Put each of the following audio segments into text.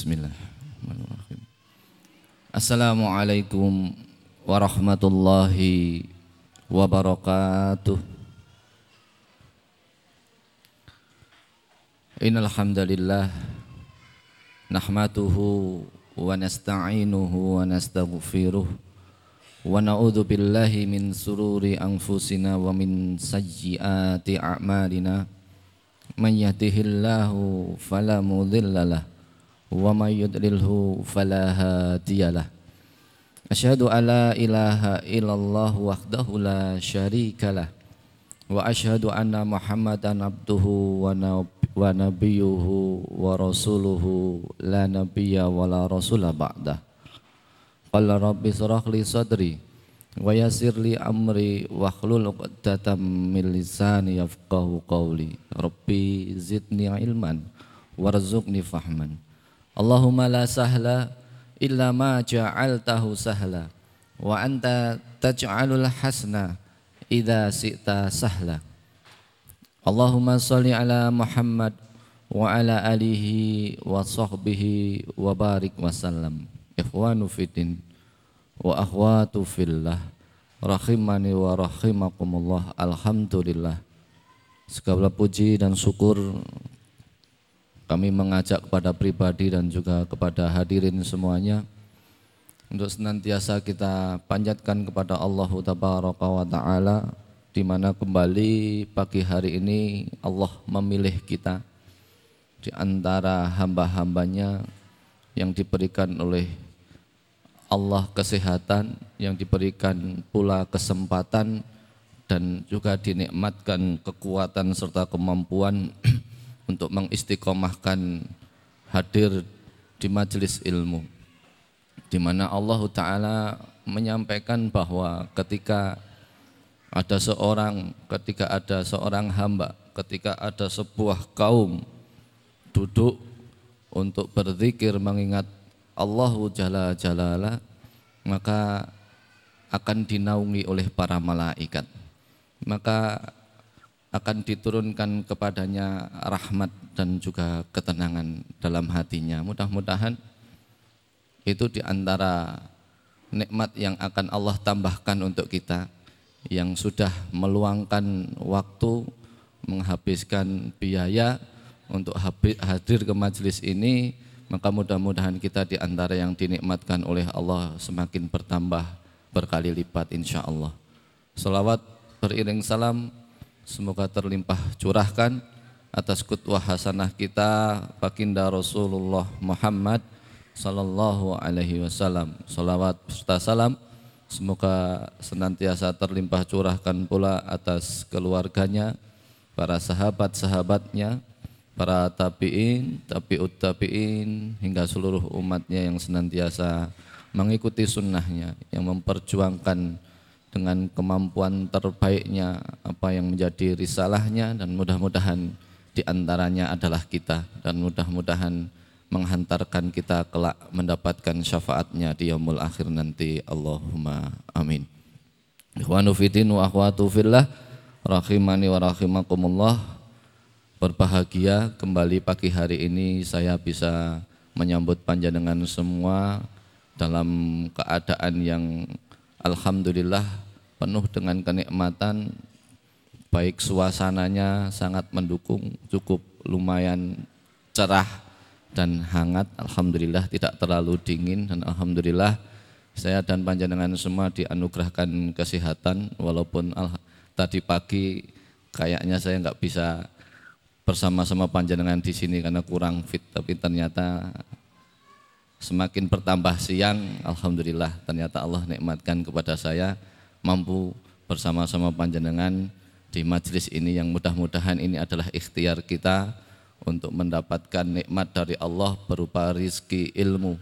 Bismillahirrahmanirrahim. Assalamualaikum warahmatullahi wabarakatuh. Innal hamdalillah nahmaduhu wa nasta'inuhu wa nastaghfiruh wa na'udzu billahi min sururi anfusina wa min sayyiati a'malina man yahdihillahu fala mudhillalah wa may yudlilhu fala hadiyalah Asyhadu alla ilaha illallah wahdahu la syarikalah wa asyhadu anna Muhammadan abduhu wa nabiyuhu wa rasuluhu la nabiyya wa la rasula ba'dah. Qala rabbi shrah li sadri wa yassir li amri wa hlul 'uqdatam min lisani yafqahu qawli. Rabbi zidni ilman warzuqni fahman. Allahumma la sahla illa ma ja'altahu sahla. Wa anta taj'alul hasna idza si'ta sahla. Allahumma salli ala Muhammad wa ala alihi wa sahbihi wa barik wa sallam. Ikhwanu fitin wa akhwatu fillah. Rahimani wa rahimakumullah. Alhamdulillah. Segala puji dan syukur kami mengajak kepada pribadi dan juga kepada hadirin semuanya untuk senantiasa kita panjatkan kepada Allah Tabaraka wa Ta'ala di mana kembali pagi hari ini Allah memilih kita di antara hamba-hambanya yang diberikan oleh Allah kesehatan, yang diberikan pula kesempatan dan juga dinikmatkan kekuatan serta kemampuan untuk mengistiqomahkan hadir di majelis ilmu di mana Allah taala menyampaikan bahwa ketika ada seorang ketika ada seorang hamba ketika ada sebuah kaum duduk untuk berzikir mengingat Allah Jalla Jalala maka akan dinaungi oleh para malaikat. Maka akan diturunkan kepadanya rahmat dan juga ketenangan dalam hatinya. Mudah-mudahan itu di antara nikmat yang akan Allah tambahkan untuk kita yang sudah meluangkan waktu, menghabiskan biaya untuk hadir ke majelis ini, maka mudah-mudahan kita di antara yang dinikmatkan oleh Allah semakin bertambah berkali lipat insya Allah. Salawat beriring salam Semoga terlimpah curahkan atas kutwah hasanah kita baginda Rasulullah Muhammad sallallahu alaihi wasallam. Salawat serta salam semoga senantiasa terlimpah curahkan pula atas keluarganya, para sahabat-sahabatnya, para tabi'in, tabi'ut tabi'in hingga seluruh umatnya yang senantiasa mengikuti sunnahnya yang memperjuangkan dengan kemampuan terbaiknya apa yang menjadi risalahnya dan mudah-mudahan di antaranya adalah kita dan mudah-mudahan menghantarkan kita kelak mendapatkan syafaatnya di yaumul akhir nanti. Allahumma amin. Ikhwanu fidin wa akhwatu fillah rahimani wa rahimakumullah. Berbahagia kembali pagi hari ini saya bisa menyambut panjenengan semua dalam keadaan yang Alhamdulillah penuh dengan kenikmatan. Baik suasananya sangat mendukung cukup lumayan cerah dan hangat. Alhamdulillah tidak terlalu dingin dan Alhamdulillah saya dan panjenengan semua dianugerahkan kesehatan. Walaupun al tadi pagi kayaknya saya nggak bisa bersama-sama panjenengan di sini karena kurang fit tapi ternyata semakin bertambah siang alhamdulillah ternyata Allah nikmatkan kepada saya mampu bersama-sama panjenengan di majelis ini yang mudah-mudahan ini adalah ikhtiar kita untuk mendapatkan nikmat dari Allah berupa rizki ilmu.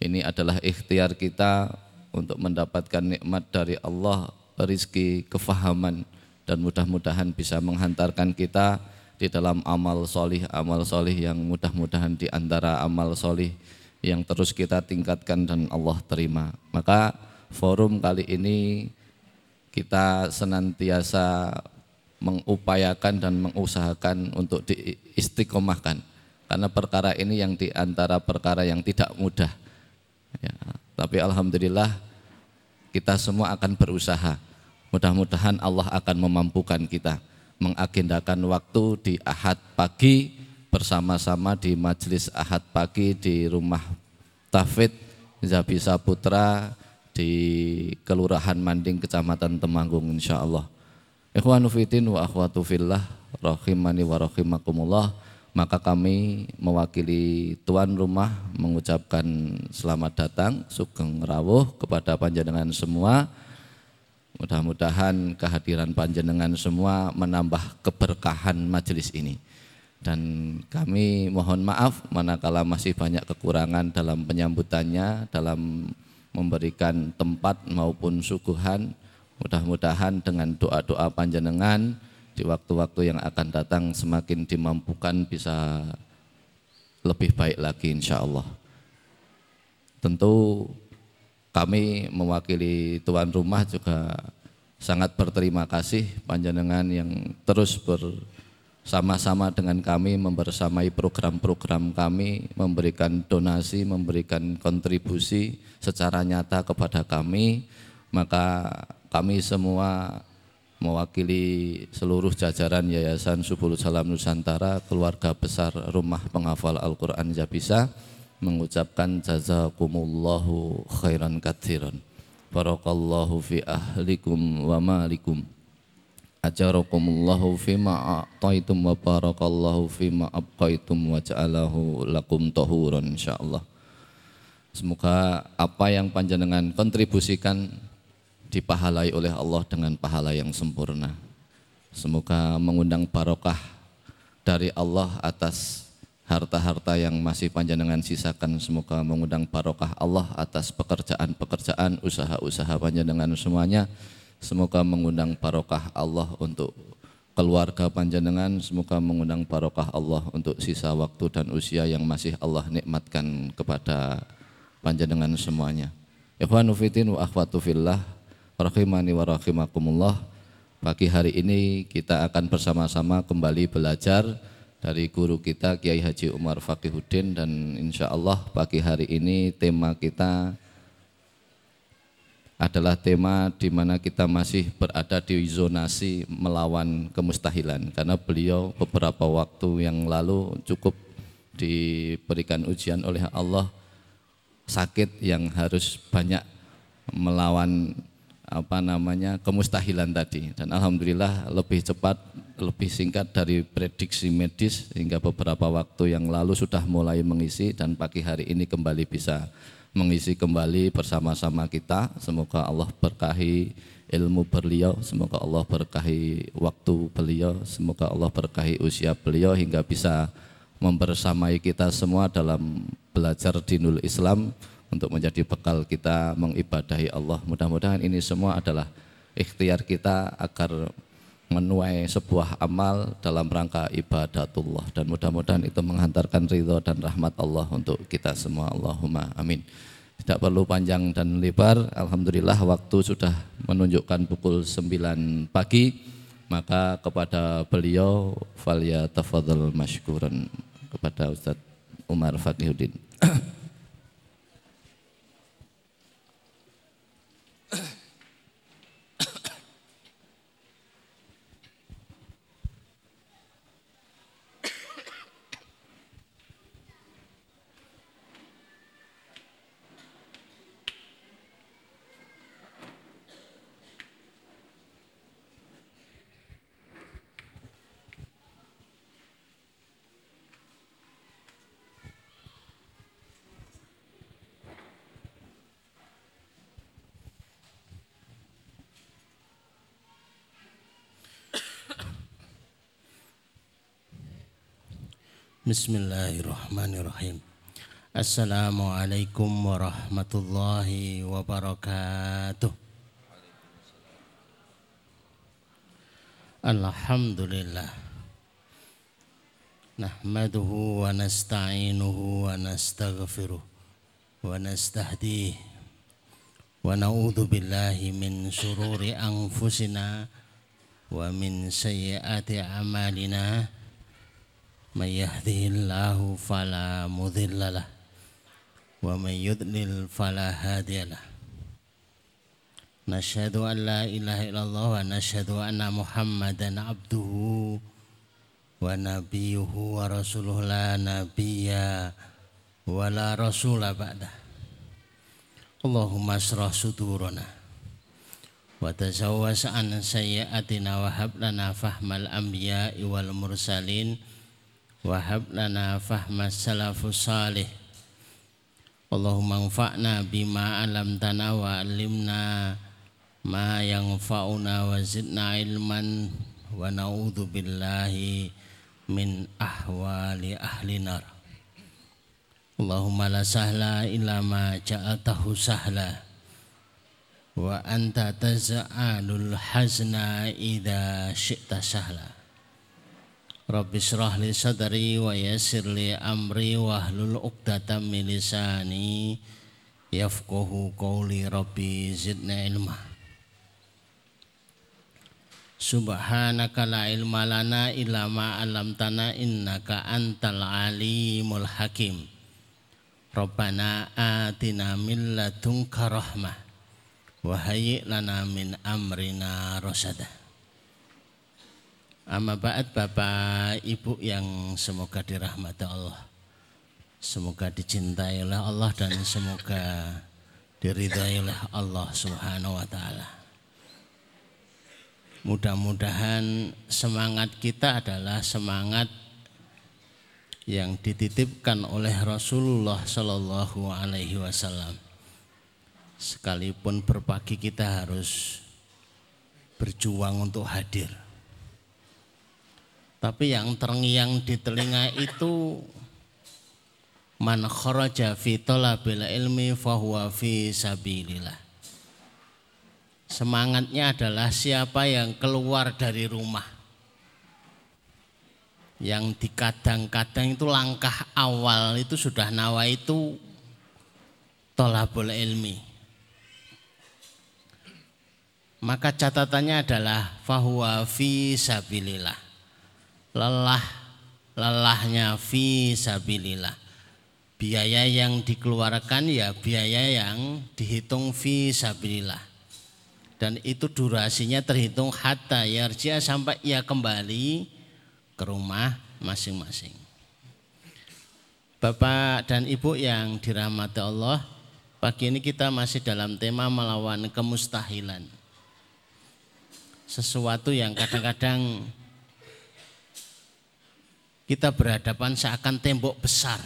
Ini adalah ikhtiar kita untuk mendapatkan nikmat dari Allah rizki kefahaman dan mudah-mudahan bisa menghantarkan kita di dalam amal solih amal solih yang mudah-mudahan di antara amal solih yang terus kita tingkatkan dan Allah terima. Maka forum kali ini kita senantiasa mengupayakan dan mengusahakan untuk diistiqomahkan karena perkara ini yang di antara perkara yang tidak mudah. Ya, tapi alhamdulillah kita semua akan berusaha. Mudah-mudahan Allah akan memampukan kita mengagendakan waktu di Ahad pagi bersama-sama di majelis Ahad pagi di rumah Tafid Zabisa Putra di Kelurahan Manding Kecamatan Temanggung insya Allah. Ikhwanu fitin wa akhwatu fillah rahimani wa rahimakumullah. Maka kami mewakili tuan rumah mengucapkan selamat datang sugeng rawuh kepada panjenengan semua. Mudah-mudahan kehadiran panjenengan semua menambah keberkahan majelis ini dan kami mohon maaf manakala masih banyak kekurangan dalam penyambutannya dalam memberikan tempat maupun suguhan. Mudah-mudahan dengan doa-doa panjenengan di waktu-waktu yang akan datang semakin dimampukan bisa lebih baik lagi insya Allah tentu kami mewakili tuan rumah juga sangat berterima kasih panjenengan yang terus ber sama-sama dengan kami membersamai program-program kami, memberikan donasi, memberikan kontribusi secara nyata kepada kami, maka kami semua mewakili seluruh jajaran Yayasan Subul Salam Nusantara, keluarga besar Rumah Penghafal Al-Quran Jabisa, mengucapkan jazakumullahu khairan katsiran. Barakallahu fi ahlikum wa malikum ajarakumullahu fima a'taitum wa barakallahu fima abqaitum wa ja'alahu lakum tahuran insyaallah. Semoga apa yang panjenengan kontribusikan dipahalai oleh Allah dengan pahala yang sempurna. Semoga mengundang barokah dari Allah atas harta-harta yang masih panjenengan sisakan. Semoga mengundang barokah Allah atas pekerjaan-pekerjaan, usaha-usaha panjenengan semuanya Semoga mengundang barokah Allah untuk keluarga panjenengan, semoga mengundang barokah Allah untuk sisa waktu dan usia yang masih Allah nikmatkan kepada panjenengan semuanya. Ikhwanu fitin wa akhwatu fillah, rahimani wa rahimakumullah. Pagi hari ini kita akan bersama-sama kembali belajar dari guru kita Kiai Haji Umar Fakihuddin dan insya Allah pagi hari ini tema kita adalah tema di mana kita masih berada di zonasi melawan kemustahilan. Karena beliau beberapa waktu yang lalu cukup diberikan ujian oleh Allah sakit yang harus banyak melawan apa namanya kemustahilan tadi. Dan alhamdulillah lebih cepat lebih singkat dari prediksi medis hingga beberapa waktu yang lalu sudah mulai mengisi dan pagi hari ini kembali bisa mengisi kembali bersama-sama kita. Semoga Allah berkahi ilmu beliau, semoga Allah berkahi waktu beliau, semoga Allah berkahi usia beliau hingga bisa membersamai kita semua dalam belajar dinul Islam untuk menjadi bekal kita mengibadahi Allah. Mudah-mudahan ini semua adalah ikhtiar kita agar menuai sebuah amal dalam rangka ibadatullah. Dan mudah-mudahan itu menghantarkan ridho dan rahmat Allah untuk kita semua. Allahumma amin. Tidak perlu panjang dan lebar. Alhamdulillah waktu sudah menunjukkan pukul 9 pagi. Maka kepada beliau falia tafadhal masykuran kepada Ustadz Umar Fakihuddin Bismillahirrahmanirrahim. Assalamualaikum warahmatullahi wabarakatuh. Alhamdulillah. Nahmaduhu wa nasta'inuhu wa nastaghfiruh wa nastahdih wa na'udzu min syururi anfusina wa min sayyiati a'malina من يهده الله فلا مضل له ومن يضلل فلا هادي له نشهد أن لا إله إلا الله ونشهد أن محمدا عبده ونبيه ورسوله لا نبي ولا رسول بعده اللهم اشرح صدورنا وتزوج عن سيئاتنا وهب لنا فهم الأنبياء والمرسلين Wahab lana fahma salafus salih. Allahumma bima alam tanawa alimna ma yang fauna wa zidna ilman. Wa na'udhu billahi min ahwali ahli nar. Allahumma la sahla illa ma ja'atahu sahla. Wa anta taz'alul hazna idha syi'ta sahla. Rabbi syrah li sadari wa yasir li amri wa hlul uqdatan milisani Yafkuhu qawli rabbi zidna ilma. Subhanaka la ilma lana illa ma'alam tana innaka antal alimul hakim. Rabbana atina min ladunka rahmah Wahai lana min amrina rasada. Amma ba'd Bapak Ibu yang semoga dirahmati Allah. Semoga dicintai oleh Allah dan semoga diridhai oleh Allah Subhanahu wa taala. Mudah-mudahan semangat kita adalah semangat yang dititipkan oleh Rasulullah Shallallahu Alaihi Wasallam. Sekalipun berpagi kita harus berjuang untuk hadir. Tapi yang terngiang di telinga itu man kharaja fi talabil ilmi fahuwa fi sabilillah Semangatnya adalah siapa yang keluar dari rumah. Yang dikadang-kadang itu langkah awal itu sudah nawa itu tolabul ilmi. Maka catatannya adalah fahuwa fi sabilillah. Lelah lelahnya fi sabilillah. Biaya yang dikeluarkan ya biaya yang dihitung fi sabilillah dan itu durasinya terhitung hatta yarjia sampai ia kembali ke rumah masing-masing. Bapak dan Ibu yang dirahmati Allah, pagi ini kita masih dalam tema melawan kemustahilan. Sesuatu yang kadang-kadang kita berhadapan seakan tembok besar.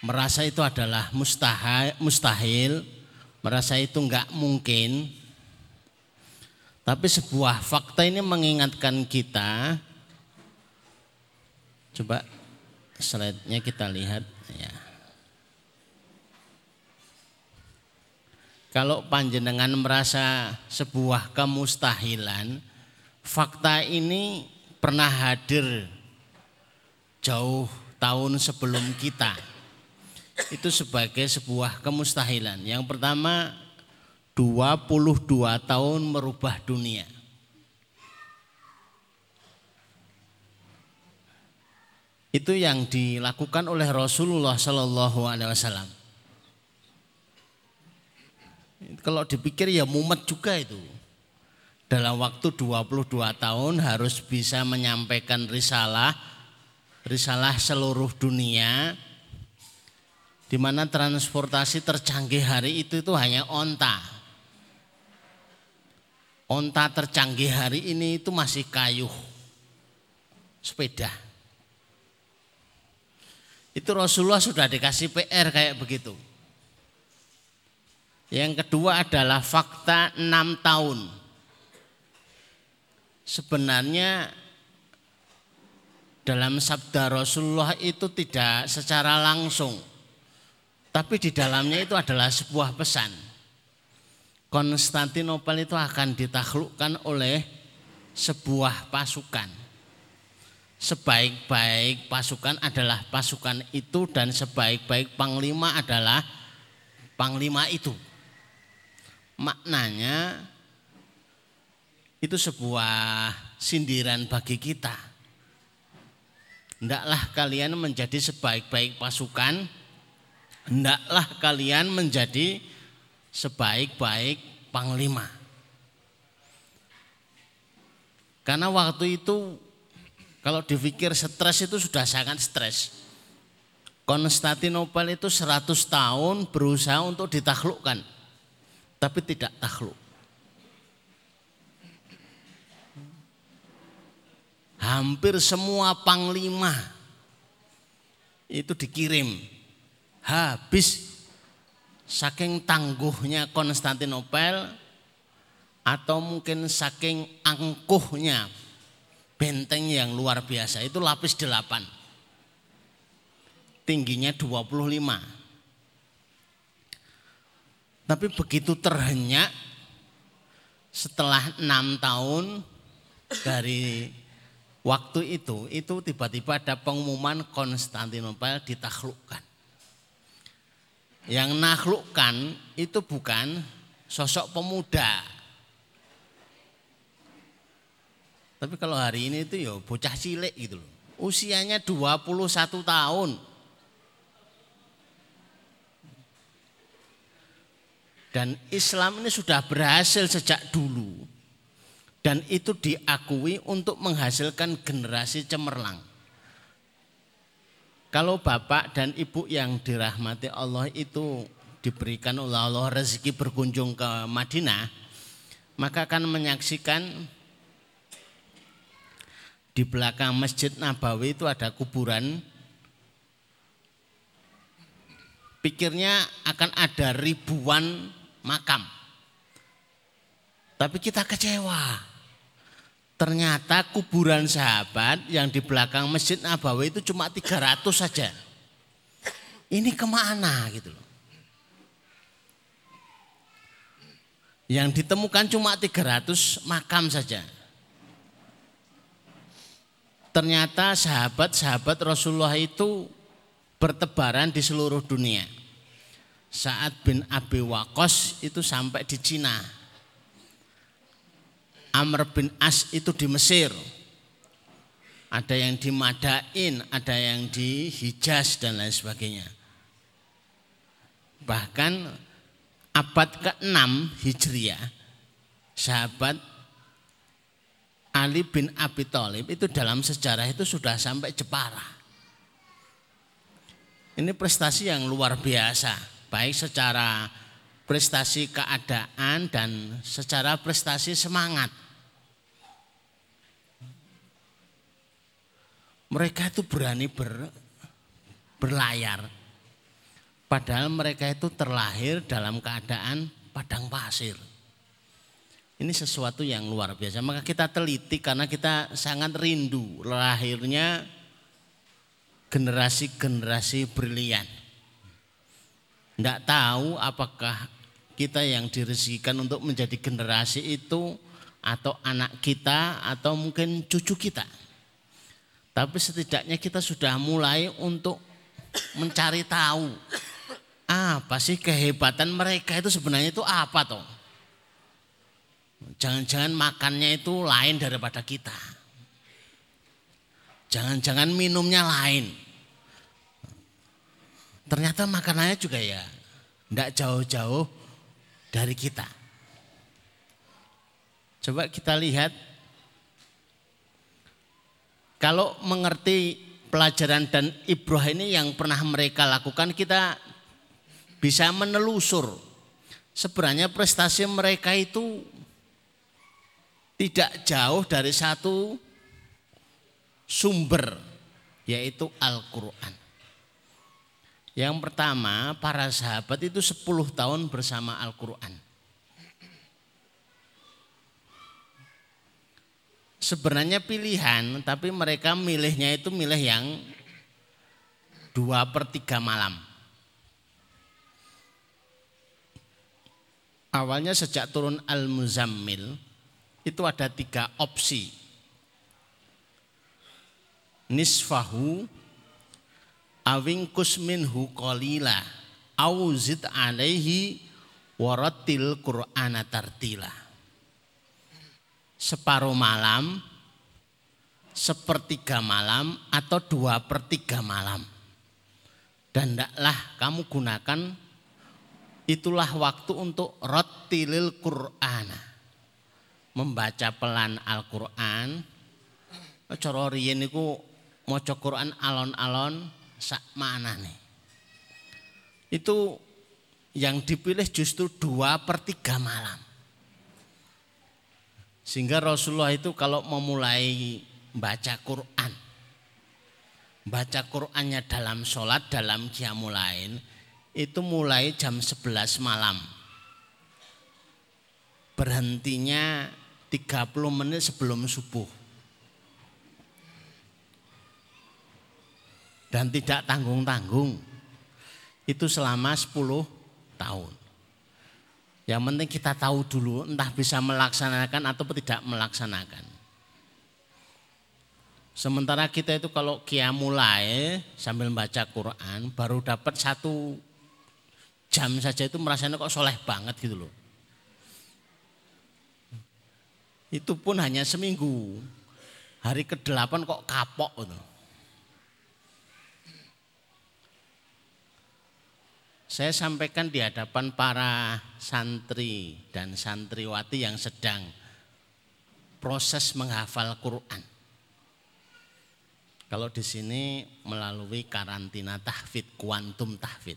Merasa itu adalah mustahil, mustahil merasa itu enggak mungkin. Tapi sebuah fakta ini mengingatkan kita. Coba slide-nya kita lihat ya. Kalau panjenengan merasa sebuah kemustahilan, fakta ini pernah hadir jauh tahun sebelum kita itu sebagai sebuah kemustahilan. Yang pertama 22 tahun merubah dunia. Itu yang dilakukan oleh Rasulullah Shallallahu Alaihi Wasallam. Kalau dipikir ya mumet juga itu. Dalam waktu 22 tahun harus bisa menyampaikan risalah, risalah seluruh dunia, di mana transportasi tercanggih hari itu itu hanya onta. Onta tercanggih hari ini itu masih kayu, sepeda. Itu Rasulullah sudah dikasih PR kayak begitu. Yang kedua adalah fakta enam tahun. Sebenarnya dalam sabda Rasulullah itu tidak secara langsung tapi di dalamnya itu adalah sebuah pesan. Konstantinopel itu akan ditaklukkan oleh sebuah pasukan. Sebaik-baik pasukan adalah pasukan itu dan sebaik-baik panglima adalah panglima itu. Maknanya itu sebuah sindiran bagi kita. hendaklah kalian menjadi sebaik-baik pasukan, hendaklah kalian menjadi sebaik-baik panglima. Karena waktu itu kalau dipikir stres itu sudah sangat stres. Konstantinopel itu 100 tahun berusaha untuk ditaklukkan. Tapi tidak takluk. Hampir semua panglima itu dikirim. Habis saking tangguhnya Konstantinopel atau mungkin saking angkuhnya benteng yang luar biasa itu lapis delapan tingginya 25 tapi begitu terhenyak setelah enam tahun dari waktu itu itu tiba-tiba ada pengumuman Konstantinopel ditaklukkan yang naklukkan itu bukan sosok pemuda Tapi kalau hari ini itu ya bocah cilik gitu loh. Usianya 21 tahun. Dan Islam ini sudah berhasil sejak dulu. Dan itu diakui untuk menghasilkan generasi cemerlang. Kalau bapak dan ibu yang dirahmati Allah itu diberikan oleh Allah rezeki berkunjung ke Madinah, maka akan menyaksikan di belakang Masjid Nabawi itu ada kuburan. Pikirnya akan ada ribuan makam. Tapi kita kecewa. Ternyata kuburan sahabat yang di belakang Masjid Nabawi itu cuma 300 saja. Ini ke mana gitu loh. Yang ditemukan cuma 300 makam saja. Ternyata sahabat-sahabat Rasulullah itu bertebaran di seluruh dunia. Saat bin Abi Waqqas itu sampai di Cina. Amr bin As itu di Mesir. Ada yang di Madain, ada yang di Hijaz dan lain sebagainya. Bahkan abad ke-6 Hijriah, sahabat Ali bin Abi Thalib itu dalam sejarah itu sudah sampai Jepara. Ini prestasi yang luar biasa, baik secara prestasi keadaan dan secara prestasi semangat. Mereka itu berani ber, berlayar. Padahal mereka itu terlahir dalam keadaan padang pasir. Ini sesuatu yang luar biasa. Maka kita teliti karena kita sangat rindu lahirnya generasi-generasi brilian. Tidak tahu apakah kita yang direzekikan untuk menjadi generasi itu atau anak kita atau mungkin cucu kita. Tapi setidaknya kita sudah mulai untuk mencari tahu apa sih kehebatan mereka itu sebenarnya itu apa toh? Jangan-jangan makannya itu lain daripada kita. Jangan-jangan minumnya lain. Ternyata makanannya juga ya tidak jauh-jauh dari kita. Coba kita lihat kalau mengerti pelajaran dan ibrah ini yang pernah mereka lakukan kita bisa menelusur sebenarnya prestasi mereka itu tidak jauh dari satu sumber yaitu Al-Quran. Yang pertama para sahabat itu 10 tahun bersama Al-Quran. Sebenarnya pilihan tapi mereka milihnya itu milih yang dua per tiga malam. Awalnya sejak turun Al-Muzammil itu ada tiga opsi. Nisfahu awingkus minhu qalila auzid alaihi waratil qur'ana tartila. Separuh malam sepertiga malam atau dua per tiga malam. Dan tidaklah kamu gunakan itulah waktu untuk rotilil Qur'ana. Membaca pelan Al-Qur'an. Cara riyen niku maca Qur'an alon-alon sak nih. Itu yang dipilih justru dua per tiga malam. Sehingga Rasulullah itu kalau memulai baca Quran, baca Qurannya dalam sholat, dalam lain, itu mulai jam 11 malam. Berhentinya 30 menit sebelum subuh. Dan tidak tanggung-tanggung. Itu selama 10 tahun. Yang penting kita tahu dulu entah bisa melaksanakan atau tidak melaksanakan. Sementara kita itu kalau kia mulai sambil baca Quran baru dapat satu jam saja itu merasanya kok soleh banget gitu loh. Itu pun hanya seminggu. Hari ke-8 kok kapok gitu. Saya sampaikan di hadapan para santri dan santriwati yang sedang proses menghafal Quran. Kalau di sini melalui karantina tahfid, kuantum tahfid.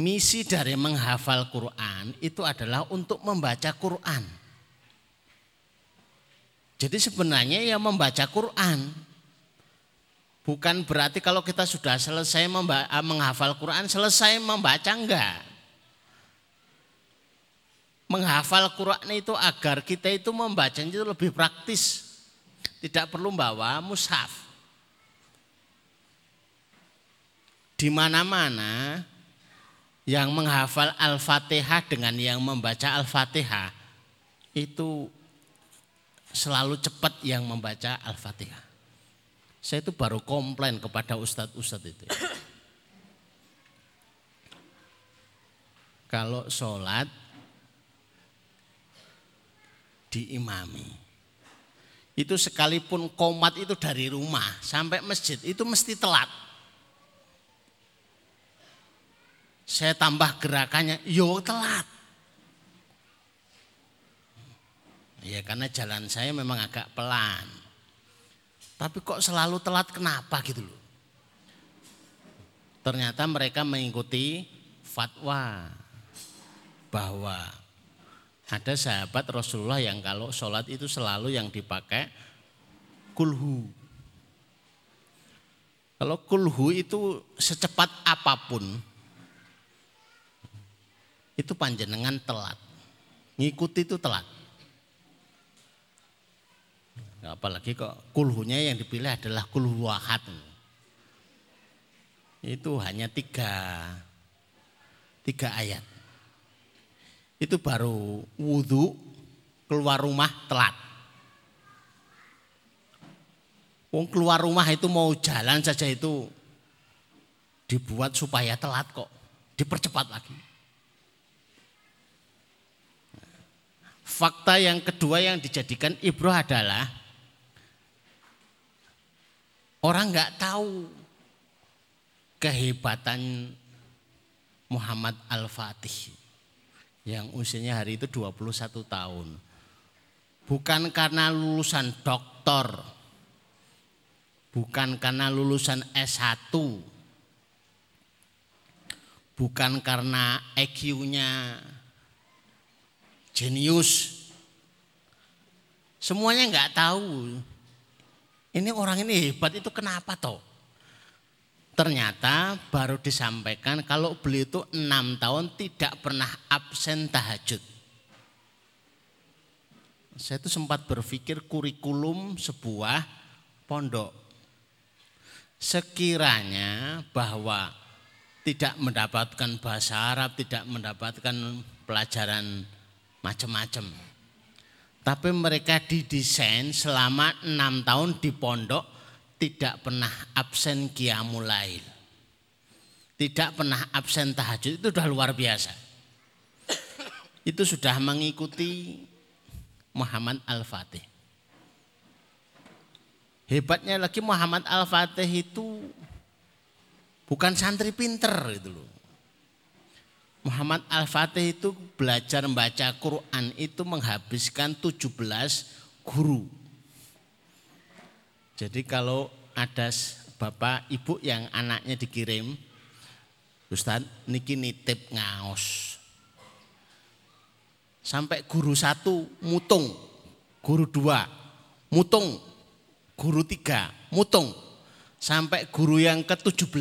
Misi dari menghafal Quran itu adalah untuk membaca Quran. Jadi sebenarnya ya membaca Quran. Bukan berarti kalau kita sudah selesai ah, menghafal Quran, selesai membaca enggak. Menghafal Quran itu agar kita itu membaca itu lebih praktis. Tidak perlu bawa mushaf. Di mana-mana yang menghafal Al-Fatihah dengan yang membaca Al-Fatihah itu selalu cepat yang membaca Al-Fatihah. Saya itu baru komplain kepada ustadz-ustadz itu. Kalau sholat diimami. Itu sekalipun komat itu dari rumah sampai masjid itu mesti telat. Saya tambah gerakannya, yo telat. Ya karena jalan saya memang agak pelan. Tapi kok selalu telat kenapa gitu loh. Ternyata mereka mengikuti fatwa bahwa ada sahabat Rasulullah yang kalau sholat itu selalu yang dipakai kulhu. Kalau kulhu itu secepat apa pun, itu panjenengan telat. Ngikuti itu telat. Apalagi kok kulhunya yang dipilih adalah kulhu. Itu hanya tiga, tiga ayat. Itu baru wudhu keluar rumah telat. Wong keluar rumah itu mau jalan saja itu dibuat supaya telat kok. Dipercepat lagi. Fakta yang kedua yang dijadikan ibroh adalah Orang nggak tahu kehebatan Muhammad Al-Fatih yang usianya hari itu 21 tahun. Bukan karena lulusan doktor, bukan karena lulusan S1, bukan karena EQ-nya jenius. Semuanya nggak tahu ini orang ini hebat itu kenapa toh? Ternyata baru disampaikan kalau beliau itu enam tahun tidak pernah absen tahajud. Saya itu sempat berpikir kurikulum sebuah pondok. Sekiranya bahwa tidak mendapatkan bahasa Arab, tidak mendapatkan pelajaran macam-macam tapi mereka didesain selama enam tahun di pondok tidak pernah absen kiamulail. Tidak pernah absen tahajud itu sudah luar biasa. Itu sudah mengikuti Muhammad Al-Fatih. Hebatnya lagi Muhammad Al-Fatih itu bukan santri pinter itu loh. Muhammad Al-Fatih itu belajar membaca Quran itu menghabiskan 17 guru. Jadi kalau ada bapak ibu yang anaknya dikirim, Ustaz niki nitip ngaos. Sampai guru satu mutung, guru dua mutung, guru tiga mutung. Sampai guru yang ke-17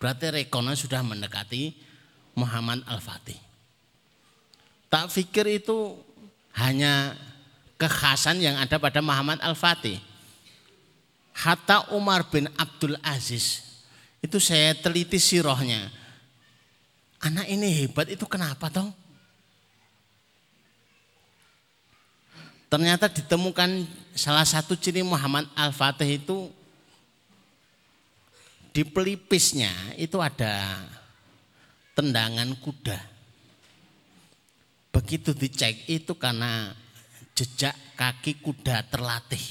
berarti rekonan sudah mendekati Muhammad Al-Fatih. Tak pikir itu hanya kekhasan yang ada pada Muhammad Al-Fatih. Hatta Umar bin Abdul Aziz itu saya teliti sirohnya. Anak ini hebat itu kenapa toh? Ternyata ditemukan salah satu ciri Muhammad Al-Fatih itu di pelipisnya itu ada tendangan kuda. Begitu dicek itu karena jejak kaki kuda terlatih.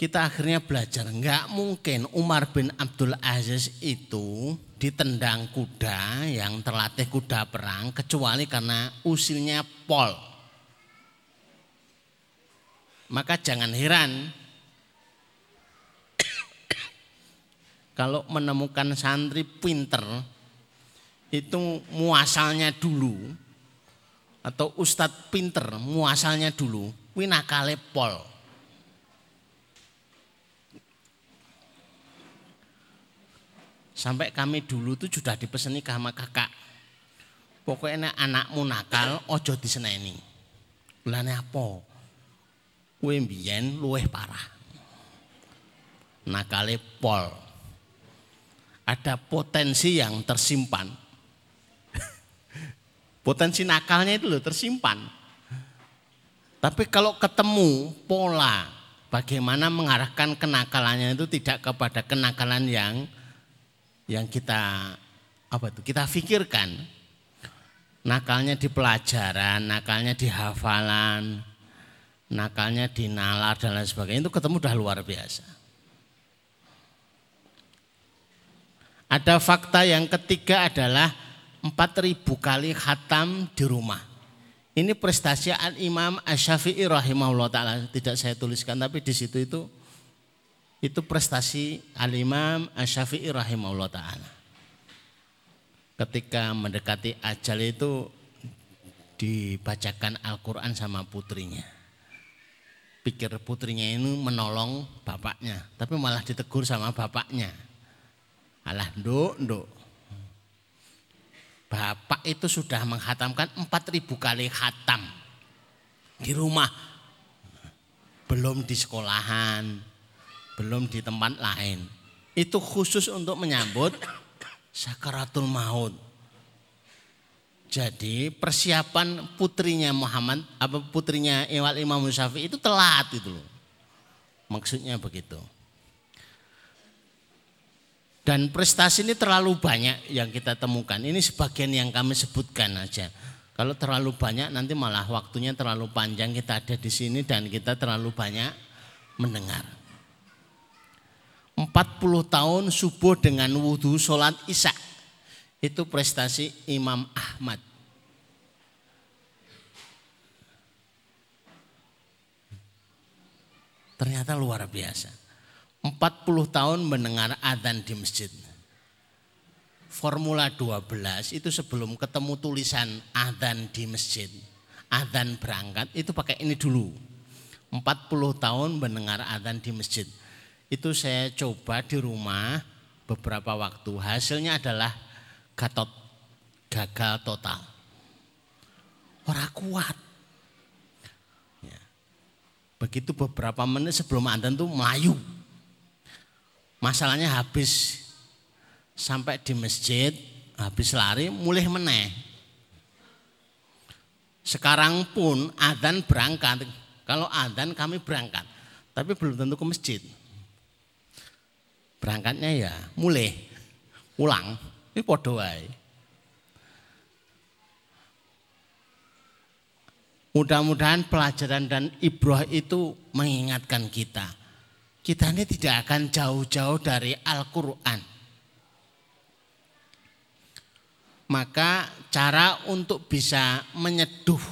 Kita akhirnya belajar, nggak mungkin Umar bin Abdul Aziz itu ditendang kuda yang terlatih kuda perang kecuali karena usilnya pol. Maka jangan heran kalau menemukan santri pinter itu muasalnya dulu atau ustadz pinter muasalnya dulu winakale pol. Sampai kami dulu tuh sudah dipeseni sama kakak. Pokoknya anakmu nakal ojo diseneni. Lane apa? Kue mbiyen luweh parah. Nakale pol ada potensi yang tersimpan. potensi nakalnya itu loh tersimpan. Tapi kalau ketemu pola bagaimana mengarahkan kenakalannya itu tidak kepada kenakalan yang yang kita apa itu kita pikirkan. Nakalnya di pelajaran, nakalnya di hafalan, nakalnya di nalar dan lain sebagainya itu ketemu udah luar biasa. Ada fakta yang ketiga adalah 4000 kali khatam di rumah. Ini prestasi Al-Imam Asy-Syafi'i rahimahullah taala tidak saya tuliskan tapi di situ itu itu prestasi Al-Imam Asy-Syafi'i rahimahullah taala. Ketika mendekati ajal itu dibacakan Al-Qur'an sama putrinya. Pikir putrinya ini menolong bapaknya, tapi malah ditegur sama bapaknya. Alah nduk, nduk. Bapak itu sudah menghatamkan 4000 kali khatam di rumah. Belum di sekolahan, belum di tempat lain. Itu khusus untuk menyambut sakaratul maut. Jadi persiapan putrinya Muhammad, apa putrinya Iwal Imam Syafi'i itu telat itu loh. Maksudnya begitu. Dan prestasi ini terlalu banyak yang kita temukan. Ini sebagian yang kami sebutkan aja. Kalau terlalu banyak nanti malah waktunya terlalu panjang kita ada di sini dan kita terlalu banyak mendengar. 40 tahun subuh dengan wudhu sholat isya. Itu prestasi Imam Ahmad. Ternyata luar biasa. 40 tahun mendengar adzan di masjid. Formula 12 itu sebelum ketemu tulisan adzan di masjid, adzan berangkat itu pakai ini dulu. 40 tahun mendengar adzan di masjid. Itu saya coba di rumah beberapa waktu. Hasilnya adalah gatot, gagal total. Orang kuat. Ya. Begitu beberapa menit sebelum adzan tuh melayu Masalahnya habis sampai di masjid, habis lari mulai meneh. Sekarang pun adzan berangkat. Kalau adzan kami berangkat, tapi belum tentu ke masjid. Berangkatnya ya mulai pulang, ini podo. Mudah-mudahan pelajaran dan ibroh itu mengingatkan kita. Kita ini tidak akan jauh-jauh dari Al-Quran. Maka cara untuk bisa menyeduh,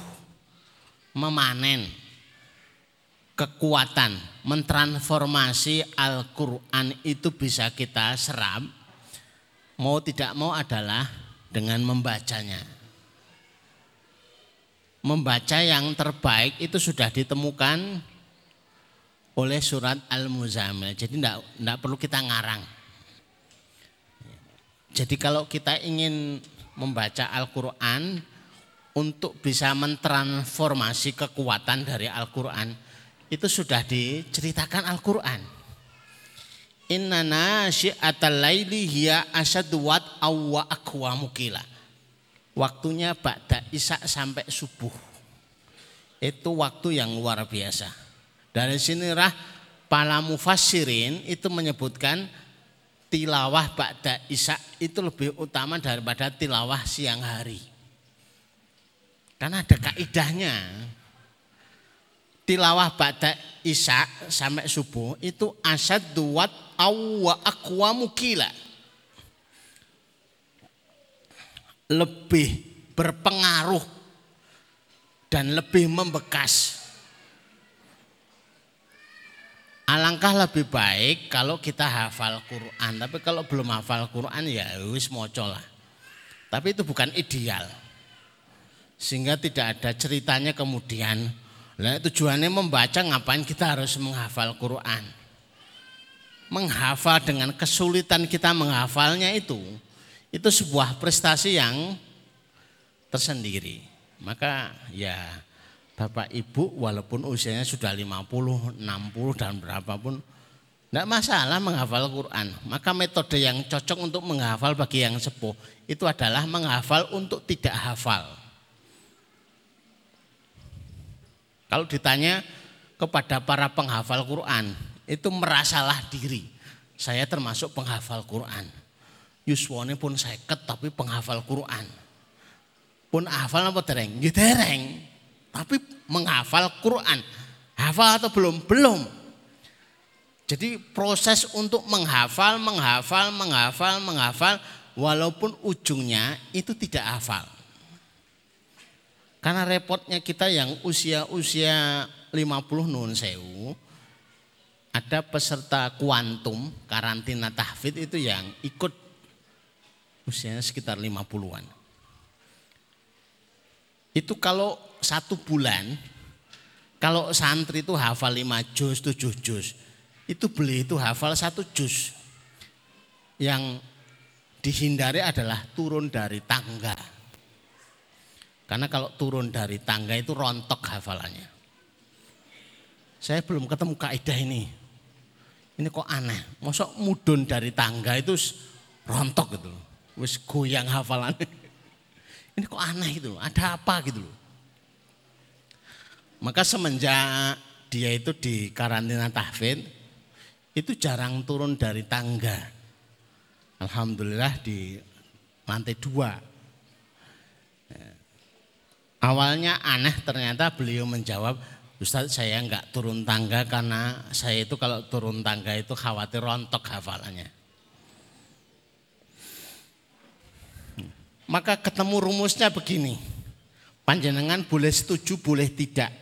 memanen kekuatan, mentransformasi Al-Quran itu bisa kita serap. Mau tidak mau adalah dengan membacanya. Membaca yang terbaik itu sudah ditemukan oleh surat Al-Muzammil. Jadi tidak perlu kita ngarang. Jadi kalau kita ingin membaca Al-Quran untuk bisa mentransformasi kekuatan dari Al-Quran itu sudah diceritakan Al-Quran. Inna nasyi'atal laili hiya asadwat awwa akwa mukila. Waktunya ba'da isya sampai subuh. Itu waktu yang luar biasa. Dari sinilah para mufassirin itu menyebutkan tilawah ba'da isya itu lebih utama daripada tilawah siang hari. Karena ada kaidahnya tilawah ba'da isya sampai subuh itu asad duat awwa akwa mukila. Lebih berpengaruh dan lebih membekas. Alangkah lebih baik kalau kita hafal Quran, tapi kalau belum hafal Quran ya wis moco lah. Tapi itu bukan ideal. Sehingga tidak ada ceritanya kemudian Nah tujuannya membaca ngapain kita harus menghafal Quran. Menghafal dengan kesulitan kita menghafalnya itu, itu sebuah prestasi yang tersendiri. Maka ya Bapak Ibu walaupun usianya sudah 50, 60 dan berapapun tidak masalah menghafal Quran. Maka metode yang cocok untuk menghafal bagi yang sepuh itu adalah menghafal untuk tidak hafal. Kalau ditanya kepada para penghafal Quran, itu merasalah diri. Saya termasuk penghafal Quran. Yuswone pun seket tapi penghafal Quran. Pun hafal apa dereng? Ya dereng. Tapi menghafal Quran. Hafal atau belum? Belum. Jadi proses untuk menghafal, menghafal, menghafal, menghafal walaupun ujungnya itu tidak hafal. Karena repotnya kita yang usia-usia 50 nun sewu, ada peserta kuantum karantina tahfid itu yang ikut usianya sekitar 50-an. Itu kalau satu bulan, kalau santri itu hafal 5 juz, 7 juz, itu beli itu hafal satu juz. Yang dihindari adalah turun dari tangga. Karena kalau turun dari tangga itu rontok hafalannya. Saya belum ketemu kaidah ini. Ini kok aneh. Masa mudun dari tangga itu rontok gitu loh. Wis goyang hafalannya. Ini kok aneh gitu. Ada apa gitu loh. Maka semenjak dia itu di karantina tahfid, itu jarang turun dari tangga. Alhamdulillah di lantai dua Awalnya aneh ternyata beliau menjawab, Ustaz saya enggak turun tangga karena saya itu kalau turun tangga itu khawatir rontok hafalannya. Maka ketemu rumusnya begini, panjenengan boleh setuju boleh tidak.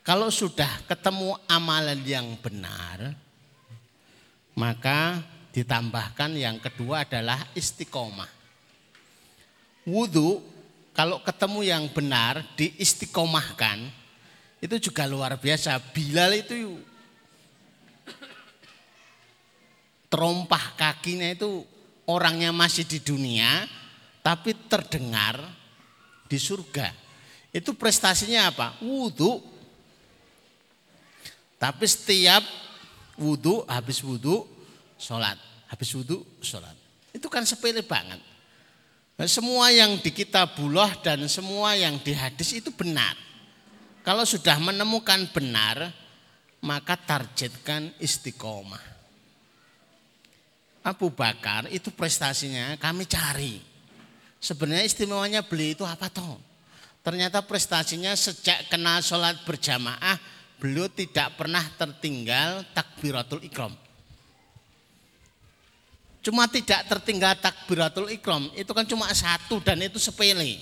Kalau sudah ketemu amalan yang benar, maka ditambahkan yang kedua adalah istiqomah. Wudhu kalau ketemu yang benar diistiqomahkan itu juga luar biasa. Bilal itu terompah kakinya itu orangnya masih di dunia tapi terdengar di surga. Itu prestasinya apa? Wudhu. Tapi setiap wudhu, habis wudhu, sholat. Habis wudhu, sholat. Itu kan sepele banget. Nah, semua yang di kitabullah dan semua yang di hadis itu benar. Kalau sudah menemukan benar, maka targetkan istiqomah. Abu Bakar itu prestasinya kami cari. Sebenarnya istimewanya beli itu apa toh? Ternyata prestasinya sejak kenal sholat berjamaah, beliau tidak pernah tertinggal takbiratul ikram. Cuma tidak tertinggal takbiratul ikram, itu kan cuma satu dan itu sepele.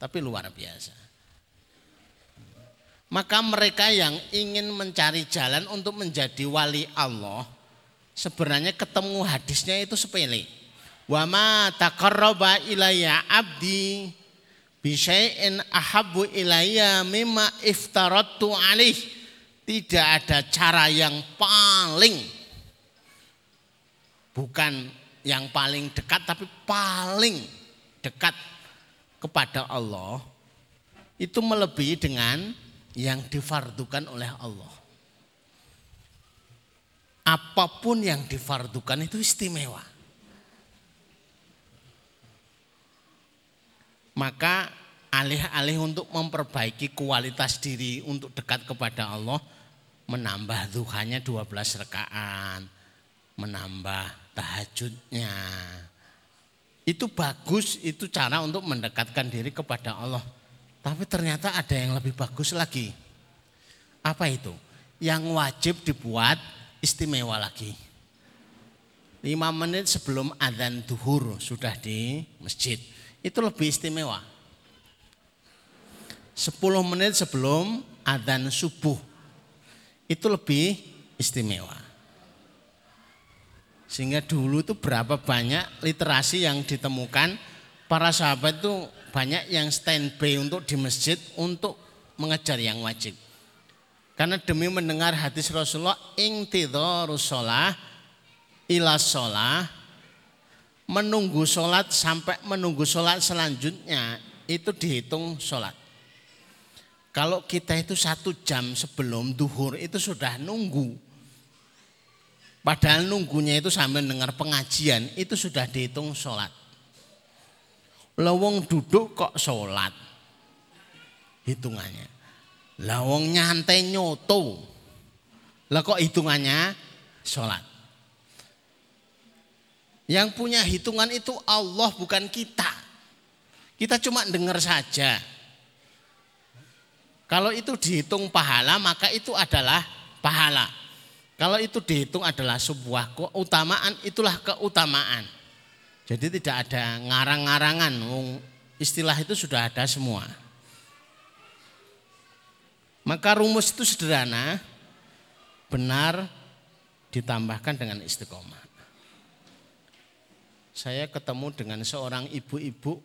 Tapi luar biasa. Maka mereka yang ingin mencari jalan untuk menjadi wali Allah, sebenarnya ketemu hadisnya itu sepele. Wa ma abdi bisyai'in ahabbu ilayya mimma iftaratu alaih. Tidak ada cara yang paling bukan yang paling dekat tapi paling dekat kepada Allah itu melebihi dengan yang difardukan oleh Allah. Apa pun yang difardukan itu istimewa. Maka alih-alih untuk memperbaiki kualitas diri untuk dekat kepada Allah, menambah duhanya 12 rekaan, menambah tahajudnya. Itu bagus, itu cara untuk mendekatkan diri kepada Allah. Tapi ternyata ada yang lebih bagus lagi. Apa itu? Yang wajib dibuat istimewa lagi. Lima menit sebelum adzan duhur sudah di masjid itu lebih istimewa. 10 menit sebelum adzan subuh itu lebih istimewa. Sehingga dulu itu berapa banyak literasi yang ditemukan para sahabat itu banyak yang standby untuk di masjid untuk mengejar yang wajib. Karena demi mendengar hadis Rasulullah ingtidharus sholah ila sholah menunggu sholat sampai menunggu sholat selanjutnya itu dihitung sholat. Kalau kita itu satu jam sebelum duhur itu sudah nunggu. Padahal nunggunya itu sambil dengar pengajian itu sudah dihitung sholat. Lawang duduk kok sholat. Hitungannya. Lawang nyantai nyoto. Lah kok hitungannya sholat. Yang punya hitungan itu Allah bukan kita. Kita cuma dengar saja. Kalau itu dihitung pahala maka itu adalah pahala. Kalau itu dihitung adalah sebuah keutamaan itulah keutamaan. Jadi tidak ada ngarang-ngarangan. Istilah itu sudah ada semua. Maka rumus itu sederhana. Benar ditambahkan dengan istiqomah saya ketemu dengan seorang ibu-ibu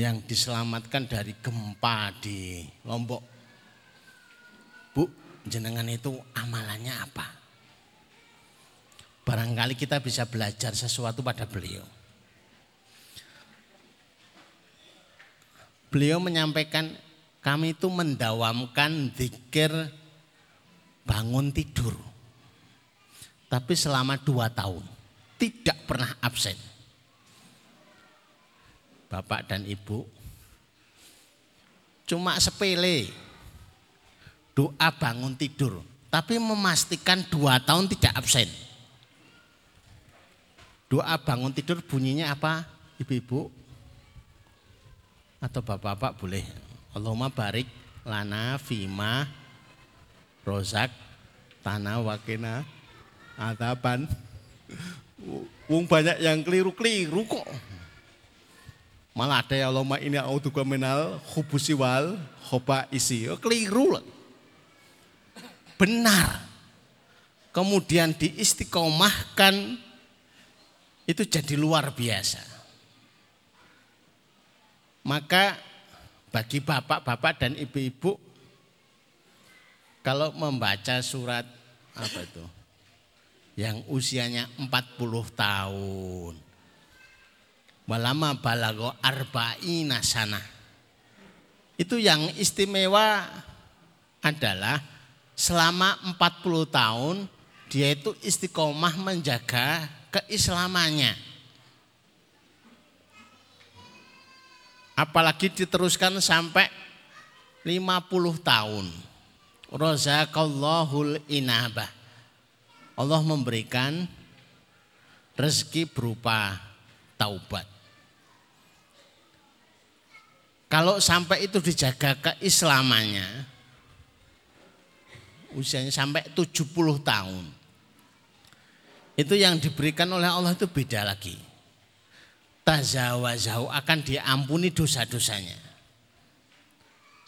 yang diselamatkan dari gempa di Lombok. Bu, jenengan itu amalannya apa? Barangkali kita bisa belajar sesuatu pada beliau. Beliau menyampaikan kami itu mendawamkan zikir bangun tidur. Tapi selama dua tahun tidak pernah absen. Bapak dan Ibu cuma sepele doa bangun tidur. Tapi memastikan dua tahun tidak absen. Doa bangun tidur bunyinya apa ibu-ibu? Atau bapak-bapak boleh. Allahumma barik lana fima rozak tanah Adaban. Wong banyak yang keliru-keliru kok. Malah ada yang lama ini auduka menal hubusi wal khoba isi. Oh, keliru lah. Benar. Kemudian diistiqomahkan itu jadi luar biasa. Maka bagi bapak-bapak dan ibu-ibu kalau membaca surat apa itu? Yang usianya 40 tahun. Walama balago arba'ina sana. Itu yang istimewa adalah selama 40 tahun dia itu istiqomah menjaga keislamannya. Apalagi diteruskan sampai 50 tahun. Razaqallahul inabah Allah memberikan rezeki berupa taubat. Kalau sampai itu dijaga keislamannya, usianya sampai 70 tahun. Itu yang diberikan oleh Allah itu beda lagi. Tazawazahu akan diampuni dosa-dosanya.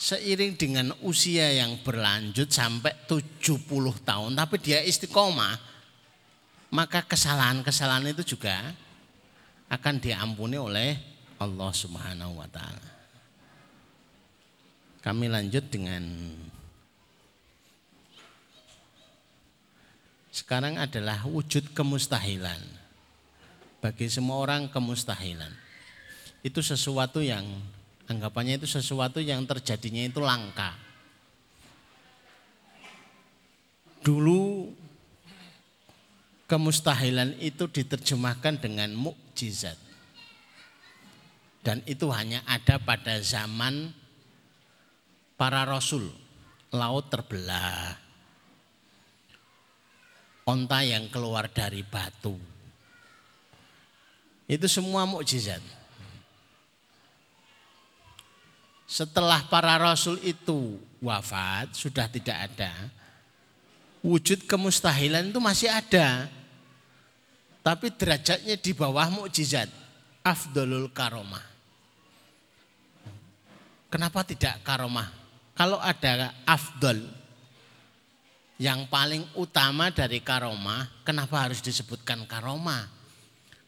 Seiring dengan usia yang berlanjut sampai 70 tahun tapi dia istiqomah, maka kesalahan-kesalahan itu juga akan diampuni oleh Allah Subhanahu wa taala. Kami lanjut dengan sekarang adalah wujud kemustahilan. Bagi semua orang kemustahilan. Itu sesuatu yang anggapannya itu sesuatu yang terjadinya itu langka. Dulu kemustahilan itu diterjemahkan dengan mukjizat. Dan itu hanya ada pada zaman para rasul, laut terbelah, onta yang keluar dari batu. Itu semua mukjizat. Setelah para rasul itu wafat, sudah tidak ada. Wujud kemustahilan itu masih ada. Tapi derajatnya di bawah mukjizat. Afdolul karomah. Kenapa tidak karomah? Kalau ada afdol yang paling utama dari karomah, kenapa harus disebutkan karomah?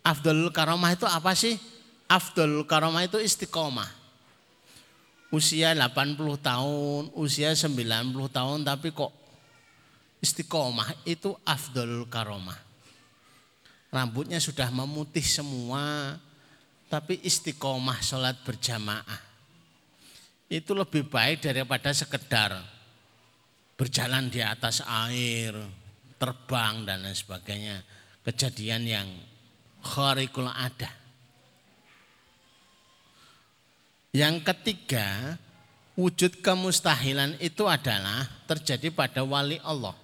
Afdol karomah itu apa sih? Afdol karomah itu istiqomah. Usia 80 tahun, usia 90 tahun tapi kok istiqomah itu afdol karomah. Rambutnya sudah memutih semua, tapi istiqomah sholat berjamaah itu lebih baik daripada sekedar berjalan di atas air, terbang dan lain sebagainya. Kejadian yang kharikul ada. Yang ketiga, wujud kemustahilan itu adalah terjadi pada wali Allah.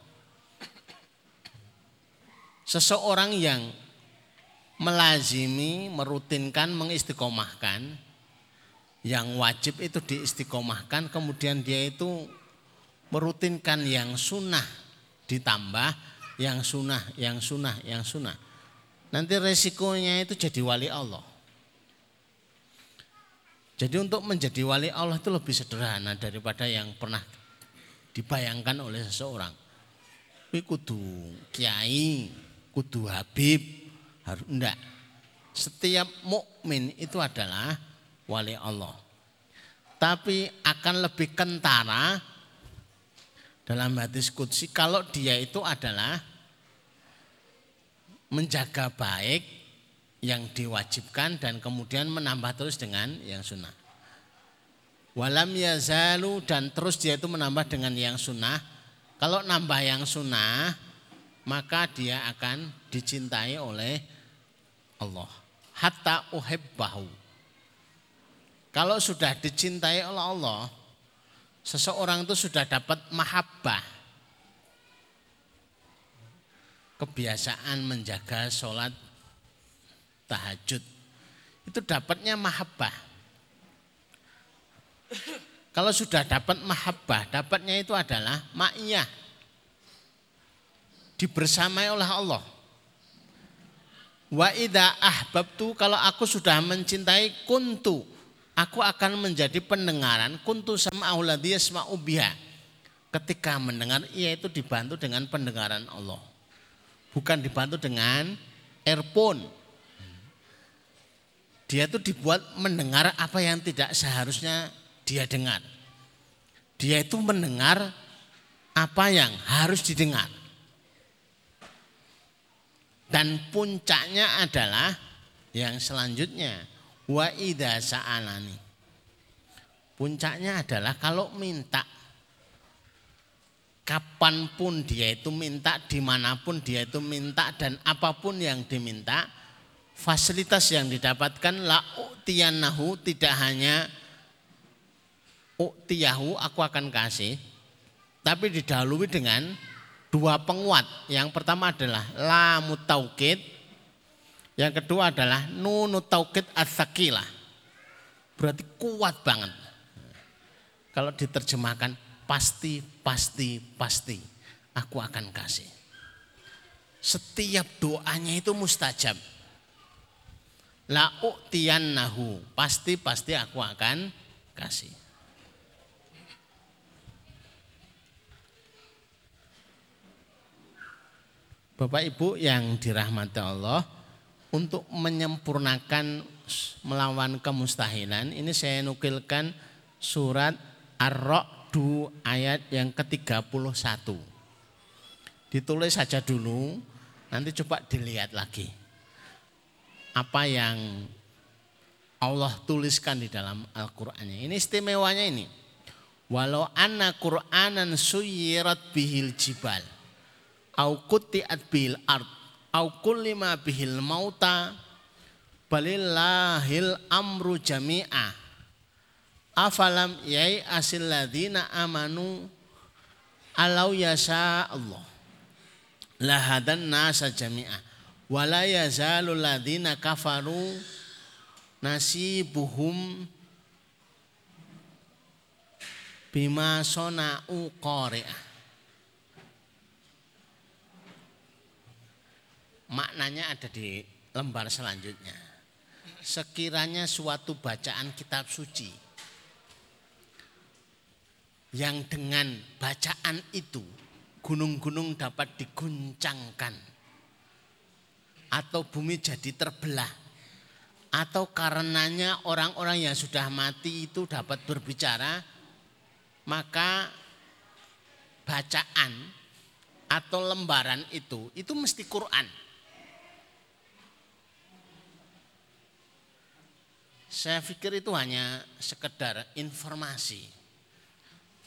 Seseorang yang melazimi, merutinkan, mengistiqomahkan yang wajib itu diistiqomahkan kemudian dia itu merutinkan yang sunnah ditambah yang sunnah, yang sunnah, yang sunnah. Nanti resikonya itu jadi wali Allah. Jadi untuk menjadi wali Allah itu lebih sederhana daripada yang pernah dibayangkan oleh seseorang. Ini kudu kiai, kudu habib, harus enggak. Setiap mukmin itu adalah wali Allah. Tapi akan lebih kentara dalam hadis kudsi kalau dia itu adalah menjaga baik yang diwajibkan dan kemudian menambah terus dengan yang sunnah. Walam yazalu dan terus dia itu menambah dengan yang sunnah. Kalau nambah yang sunnah maka dia akan dicintai oleh Allah. Hatta uhibbahu kalau sudah dicintai oleh Allah, seseorang itu sudah dapat mahabbah. Kebiasaan menjaga sholat tahajud. Itu dapatnya mahabbah. Kalau sudah dapat mahabbah, dapatnya itu adalah ma'iyah. Dibersamai oleh Allah. Wa idha ahbabtu kalau aku sudah mencintai kuntu aku akan menjadi pendengaran kuntu sama auladiyah yasma'u biha. Ketika mendengar ia itu dibantu dengan pendengaran Allah. Bukan dibantu dengan earphone. Dia itu dibuat mendengar apa yang tidak seharusnya dia dengar. Dia itu mendengar apa yang harus didengar. Dan puncaknya adalah yang selanjutnya Wa idza sa'alani. Puncaknya adalah kalau minta kapan pun dia itu minta, di mana pun dia itu minta dan apa pun yang diminta, fasilitas yang didapatkan la u'tiyanahu tidak hanya u'tiyahu aku akan kasih, tapi didahului dengan dua penguat. Yang pertama adalah la mutaukid, yang kedua adalah nunu taukid as Berarti kuat banget. Kalau diterjemahkan pasti, pasti, pasti aku akan kasih. Setiap doanya itu mustajab. La nahu, pasti pasti aku akan kasih. Bapak Ibu yang dirahmati Allah, untuk menyempurnakan melawan kemustahilan, ini saya nukilkan surat Ar-Ra'du ayat yang ke-31. Ditulis saja dulu, nanti coba dilihat lagi. Apa yang Allah tuliskan di dalam Al-Qur'annya. Ini istimewanya ini. Walau anna Qur'anan suyirat bihil jibal au kutiat bil ard au kullima bihil mauta balillahil amru jami'a afalam yai asil ladina amanu alau yasa Allah lahadan nasa jami'a wala yazalu ladina kafaru nasibuhum bima sona'u qari'ah Maknanya ada di lembar selanjutnya. Sekiranya suatu bacaan kitab suci yang dengan bacaan itu gunung-gunung dapat diguncangkan atau bumi jadi terbelah atau karenanya orang-orang yang sudah mati itu dapat berbicara maka bacaan atau lembaran itu itu mesti Quran Saya pikir itu hanya sekedar informasi.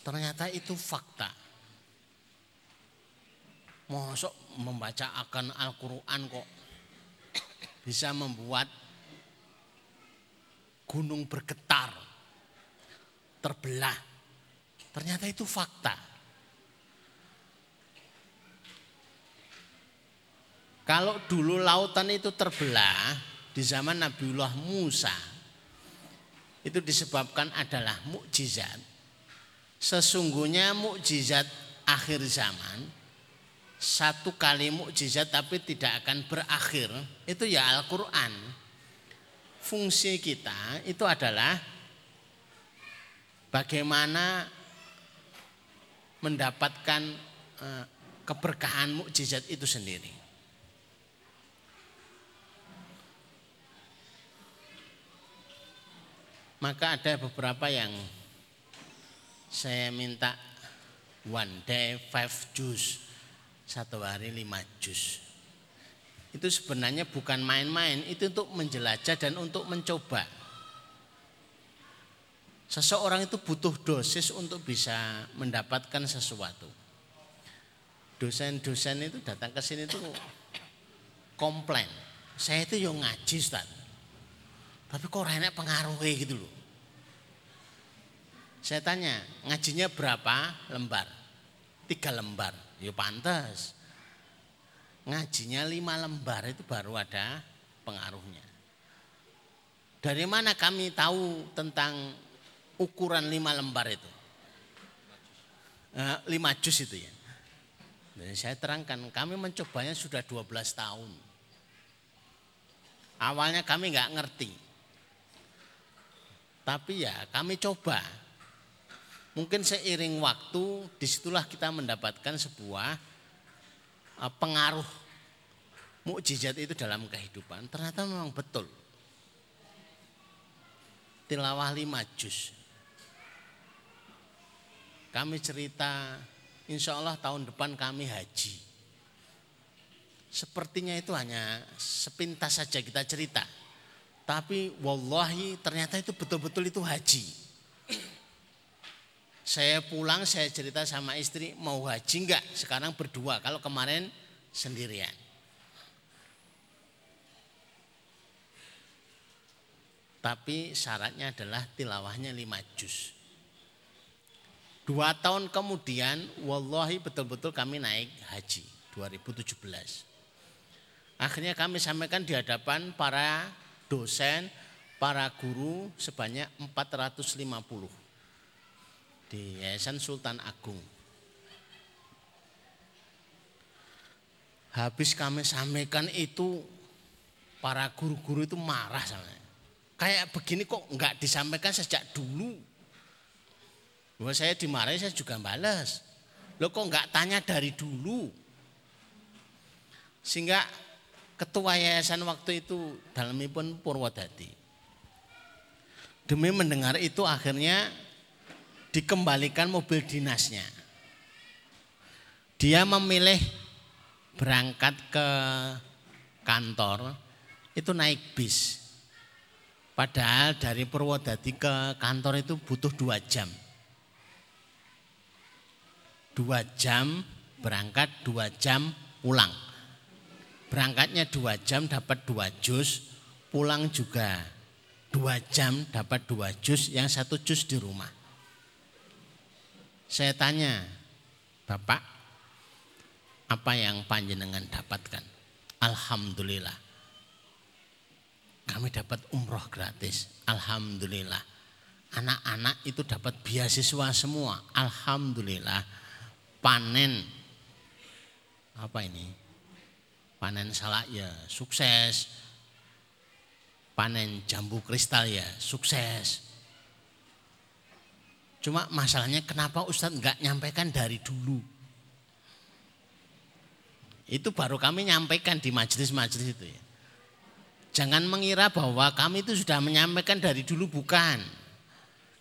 Ternyata itu fakta. Mosok membaca akan Al-Quran kok bisa membuat gunung bergetar, terbelah. Ternyata itu fakta. Kalau dulu lautan itu terbelah di zaman Nabiullah Musa, itu disebabkan adalah mukjizat. Sesungguhnya mukjizat akhir zaman satu kali mukjizat tapi tidak akan berakhir itu ya Al-Qur'an. Fungsi kita itu adalah bagaimana mendapatkan eh, keberkahan mukjizat itu sendiri. Maka ada beberapa yang saya minta one day five juice. Satu hari lima jus. Itu sebenarnya bukan main-main, itu untuk menjelajah dan untuk mencoba. Seseorang itu butuh dosis untuk bisa mendapatkan sesuatu. Dosen-dosen itu datang ke sini itu komplain. Saya itu yang ngaji Ustaz. Tapi kok enak pengaruhnya gitu loh. Saya tanya, ngajinya berapa lembar? Tiga lembar. Ya pantas. Ngajinya lima lembar itu baru ada pengaruhnya. Dari mana kami tahu tentang ukuran lima lembar itu? Eh, lima jus itu ya. Dan saya terangkan, kami mencobanya sudah 12 tahun. Awalnya kami nggak ngerti. Tapi ya kami coba. Mungkin seiring waktu di situlah kita mendapatkan sebuah uh, pengaruh mukjizat itu dalam kehidupan. Ternyata memang betul. Tilawah lima juz. Kami cerita insya Allah tahun depan kami haji. Sepertinya itu hanya sepintas saja kita cerita tapi wallahi ternyata itu betul-betul itu haji. Saya pulang saya cerita sama istri mau haji enggak? Sekarang berdua kalau kemarin sendirian. Tapi syaratnya adalah tilawahnya lima juz. Dua tahun kemudian wallahi betul-betul kami naik haji 2017. Akhirnya kami sampaikan di hadapan para dosen, para guru sebanyak 450. Di Yayasan Sultan Agung. Habis kami sampaikan itu para guru-guru itu marah sama. Kayak begini kok nggak disampaikan sejak dulu. Bahwa saya dimarahi saya juga balas. Lo kok nggak tanya dari dulu? Sehingga ketua yayasan waktu itu dalamipun Purwodadi. Demi mendengar itu akhirnya dikembalikan mobil dinasnya. Dia memilih berangkat ke kantor itu naik bis. Padahal dari Purwodadi ke kantor itu butuh dua jam. Dua jam berangkat, dua jam pulang. Berangkatnya dua jam dapat dua jus, pulang juga dua jam dapat dua jus, yang satu jus di rumah. Saya tanya, Bapak, apa yang panjenengan dapatkan? Alhamdulillah. Kami dapat umroh gratis. Alhamdulillah. Anak-anak itu dapat beasiswa semua. Alhamdulillah. Panen apa ini? Panen salak ya sukses. Panen jambu kristal ya sukses. Cuma masalahnya kenapa Ustadz nggak nyampaikan dari dulu? Itu baru kami nyampaikan di majelis-majelis itu ya. Jangan mengira bahwa kami itu sudah menyampaikan dari dulu bukan.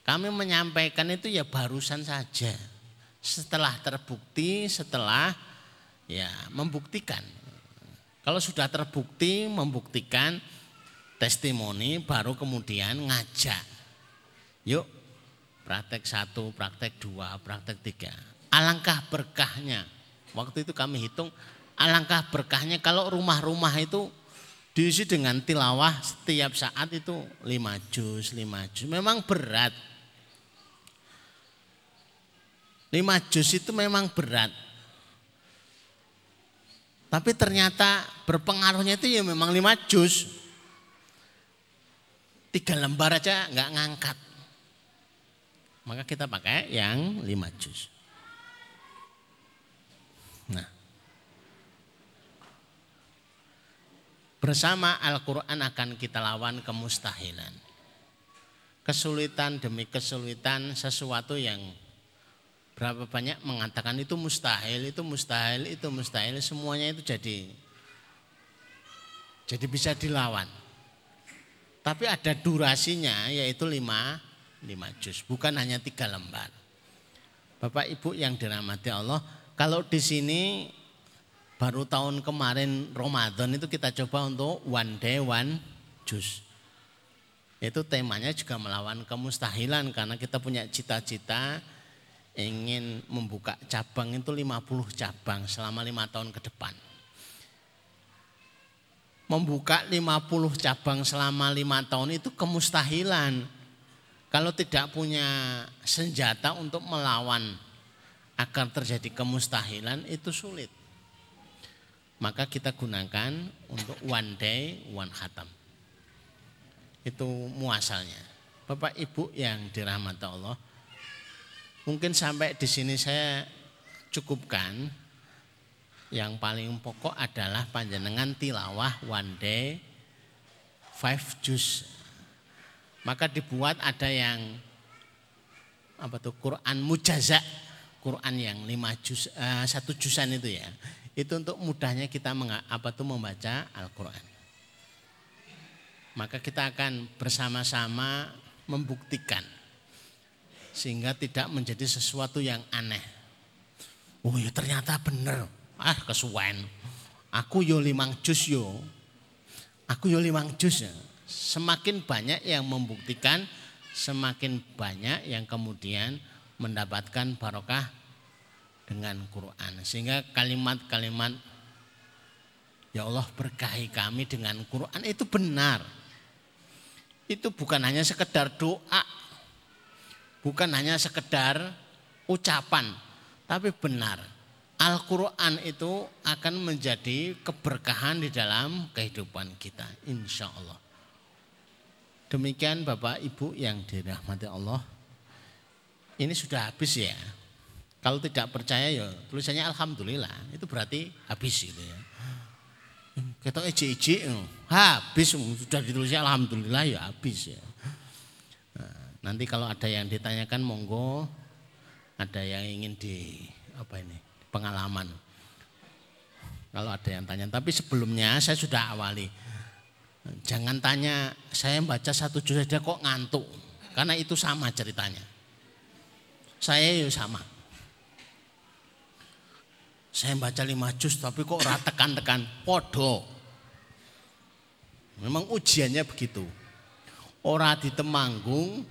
Kami menyampaikan itu ya barusan saja. Setelah terbukti, setelah ya membuktikan. Kalau sudah terbukti, membuktikan testimoni baru kemudian ngajak. Yuk praktek satu, praktek dua, praktek tiga. Alangkah berkahnya. Waktu itu kami hitung alangkah berkahnya kalau rumah-rumah itu diisi dengan tilawah setiap saat itu lima juz, lima juz. Memang berat. Lima juz itu memang berat. Tapi ternyata berpengaruhnya itu ya memang lima juz. Tiga lembar aja nggak ngangkat. Maka kita pakai yang lima juz. Nah, Bersama Al-Quran akan kita lawan kemustahilan. Kesulitan demi kesulitan sesuatu yang berapa banyak mengatakan itu mustahil, itu mustahil, itu mustahil, semuanya itu jadi jadi bisa dilawan. Tapi ada durasinya yaitu lima, lima juz, bukan hanya tiga lembar. Bapak Ibu yang dirahmati Allah, kalau di sini baru tahun kemarin Ramadan itu kita coba untuk one day one juice. Itu temanya juga melawan kemustahilan karena kita punya cita-cita ingin membuka cabang itu 50 cabang selama lima tahun ke depan. Membuka 50 cabang selama lima tahun itu kemustahilan. Kalau tidak punya senjata untuk melawan agar terjadi kemustahilan itu sulit maka kita gunakan untuk one day one khatam. Itu muasalnya. Bapak Ibu yang dirahmati Allah, mungkin sampai di sini saya cukupkan. Yang paling pokok adalah panjenengan tilawah one day five juz. Maka dibuat ada yang apa tuh Quran mujaza, Quran yang lima juz, uh, satu juzan itu ya itu untuk mudahnya kita apa tuh membaca Al-Qur'an. Maka kita akan bersama-sama membuktikan sehingga tidak menjadi sesuatu yang aneh. Oh ya ternyata benar. Ah kesuwen. Aku yo limang jus yo. Aku yo limang jus ya. Semakin banyak yang membuktikan, semakin banyak yang kemudian mendapatkan barokah dengan Quran. Sehingga kalimat-kalimat Ya Allah berkahi kami dengan Quran itu benar. Itu bukan hanya sekedar doa. Bukan hanya sekedar ucapan. Tapi benar. Al-Quran itu akan menjadi keberkahan di dalam kehidupan kita. Insya Allah. Demikian Bapak Ibu yang dirahmati Allah. ini sudah habis ya. Kalau tidak percaya ya tulisannya alhamdulillah. Itu berarti habis gitu ya. Kita ejek-ejek habis sudah ditulisnya alhamdulillah ya habis ya. Nah, nanti kalau ada yang ditanyakan monggo ada yang ingin di apa ini pengalaman. Kalau ada yang tanya, tapi sebelumnya saya sudah awali. Jangan tanya, saya baca satu juz saja kok ngantuk. Karena itu sama ceritanya. Saya ya sama. Saya baca lima juz tapi kok tekan-tekan podo. Memang ujiannya begitu. Orang di Temanggung,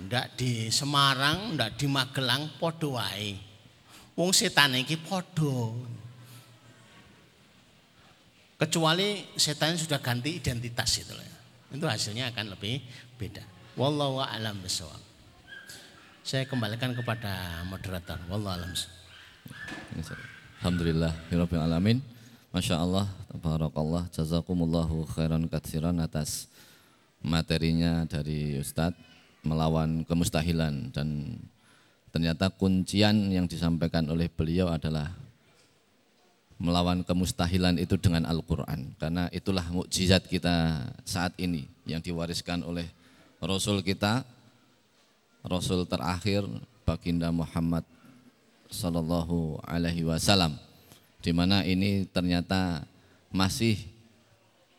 ndak di Semarang, ndak di Magelang podo wae. Wong setan iki podo. Kecuali setan sudah ganti identitas itu Itu hasilnya akan lebih beda. Wallahu a'lam bishawab. Saya kembalikan kepada moderator. Wallahu a'lam Alhamdulillah Rabbil Alamin Masya Allah Tabarakallah Jazakumullahu khairan katsiran atas materinya dari Ustadz melawan kemustahilan dan ternyata kuncian yang disampaikan oleh beliau adalah melawan kemustahilan itu dengan Al-Quran. Karena itulah mukjizat kita saat ini yang diwariskan oleh Rasul kita Rasul terakhir baginda Muhammad Sallallahu Alaihi Wasallam di mana ini ternyata masih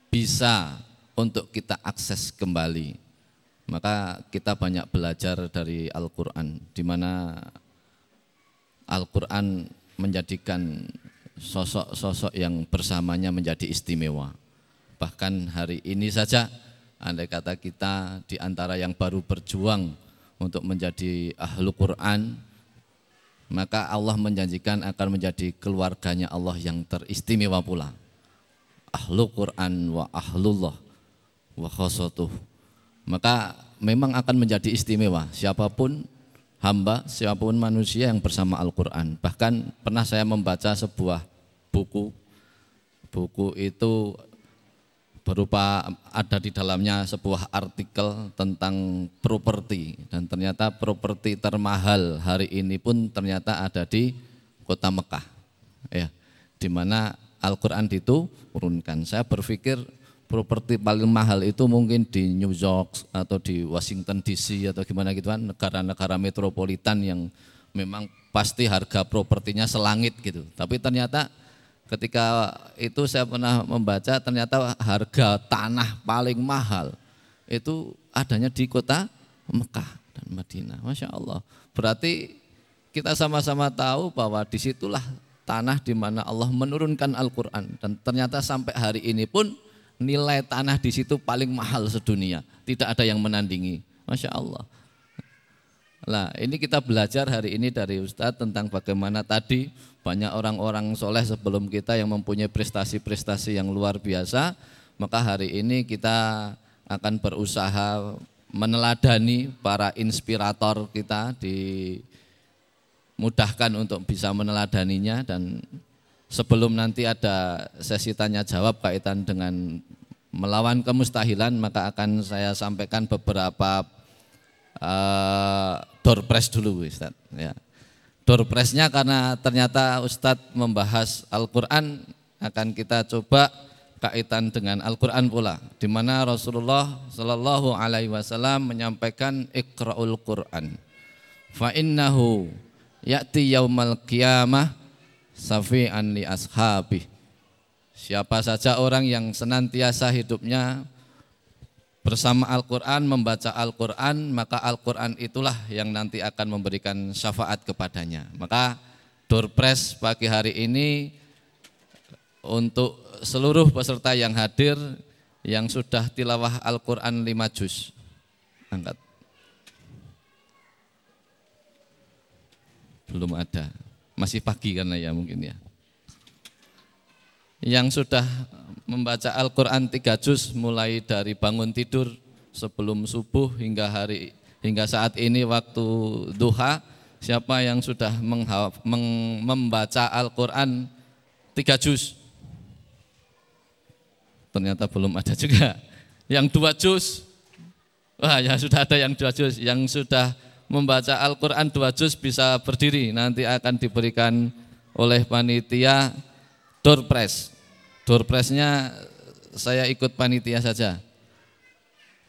bisa untuk kita akses kembali. Maka kita banyak belajar dari Al-Quran di mana Al-Quran menjadikan sosok-sosok yang bersamanya menjadi istimewa. Bahkan hari ini saja, andai kata kita di antara yang baru berjuang untuk menjadi ahlu Quran, maka Allah menjanjikan akan menjadi keluarganya Allah yang teristimewa pula. Ahlu Quran wa ahlullah wa khosotuh. Maka memang akan menjadi istimewa siapa pun hamba, siapa pun manusia yang bersama Al-Quran. Bahkan pernah saya membaca sebuah buku, buku itu berupa ada di dalamnya sebuah artikel tentang properti dan ternyata properti termahal hari ini pun ternyata ada di kota Mekah ya di mana Al-Qur'an turunkan. Saya berpikir properti paling mahal itu mungkin di New York atau di Washington DC atau gimana gitu kan negara-negara metropolitan yang memang pasti harga propertinya selangit gitu. Tapi ternyata ketika itu saya pernah membaca ternyata harga tanah paling mahal itu adanya di kota Mekah dan Madinah. Masya Allah. Berarti kita sama-sama tahu bahwa di situlah tanah di mana Allah menurunkan Al-Quran dan ternyata sampai hari ini pun nilai tanah di situ paling mahal sedunia. Tidak ada yang menandingi. Masya Allah. Nah ini kita belajar hari ini dari Ustadz tentang bagaimana tadi banyak orang-orang soleh sebelum kita yang mempunyai prestasi-prestasi yang luar biasa. Maka hari ini kita akan berusaha meneladani para inspirator kita dimudahkan untuk bisa meneladaninya dan sebelum nanti ada sesi tanya jawab kaitan dengan melawan kemustahilan maka akan saya sampaikan beberapa uh, door press dulu Ustaz ya. Door pressnya karena ternyata Ustadz membahas Al-Quran akan kita coba kaitan dengan Al-Quran pula di mana Rasulullah Shallallahu Alaihi Wasallam menyampaikan Iqraul Quran fa innahu ya'ti yaumal qiyamah safi'an li ashabi. Siapa saja orang yang senantiasa hidupnya bersama Al-Quran, membaca Al-Quran, maka Al-Quran itulah yang nanti akan memberikan syafaat kepadanya. Maka Doorpress pagi hari ini untuk seluruh peserta yang hadir yang sudah tilawah Al-Quran 5 juz. Angkat. Belum ada masih pagi karena ya mungkin ya. Yang sudah membaca Al-Quran tiga juz mulai dari bangun tidur sebelum subuh hingga hari hingga saat ini waktu duha siapa yang sudah membaca Al-Quran tiga juz? Ternyata belum ada juga. Yang dua juz? Wah ya sudah ada yang dua juz. Yang sudah membaca Al-Quran dua juz bisa berdiri. Nanti akan diberikan oleh panitia door press. Door pressnya saya ikut panitia saja.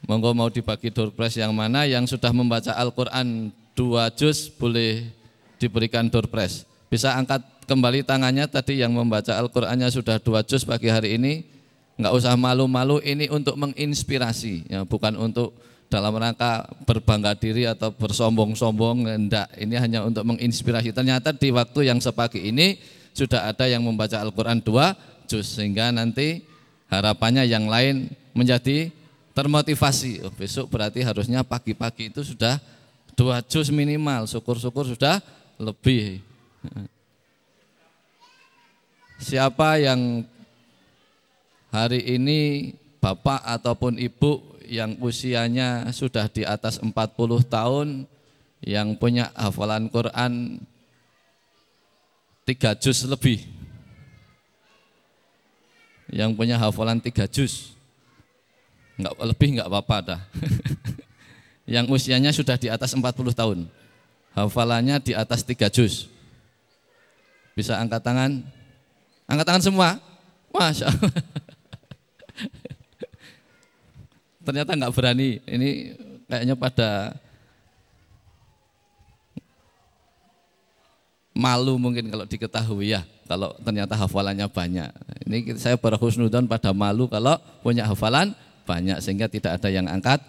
Monggo mau dibagi door press yang mana yang sudah membaca Al-Quran dua juz boleh diberikan door press. Bisa angkat kembali tangannya tadi yang membaca Al-Qur'annya sudah dua juz pagi hari ini. Enggak usah malu-malu ini untuk menginspirasi ya, bukan untuk dalam rangka berbangga diri atau bersombong-sombong enggak ini hanya untuk menginspirasi. Ternyata di waktu yang sepagi ini sudah ada yang membaca Al-Qur'an dua juz sehingga nanti harapannya yang lain menjadi termotivasi. Oh, besok berarti harusnya pagi-pagi itu sudah dua juz minimal. Syukur-syukur sudah lebih. Siapa yang hari ini bapak ataupun ibu yang usianya sudah di atas 40 tahun yang punya hafalan Quran tiga juz lebih. Yang punya hafalan tiga juz. Enggak lebih enggak apa-apa dah. Yang usianya sudah di atas 40 tahun. Hafalannya di atas tiga juz. Bisa angkat tangan? Angkat tangan semua? Masya Allah ternyata nggak berani. Ini kayaknya pada malu mungkin kalau diketahui ya kalau ternyata hafalannya banyak. Ini saya berhusnudon pada malu kalau punya hafalan banyak sehingga tidak ada yang angkat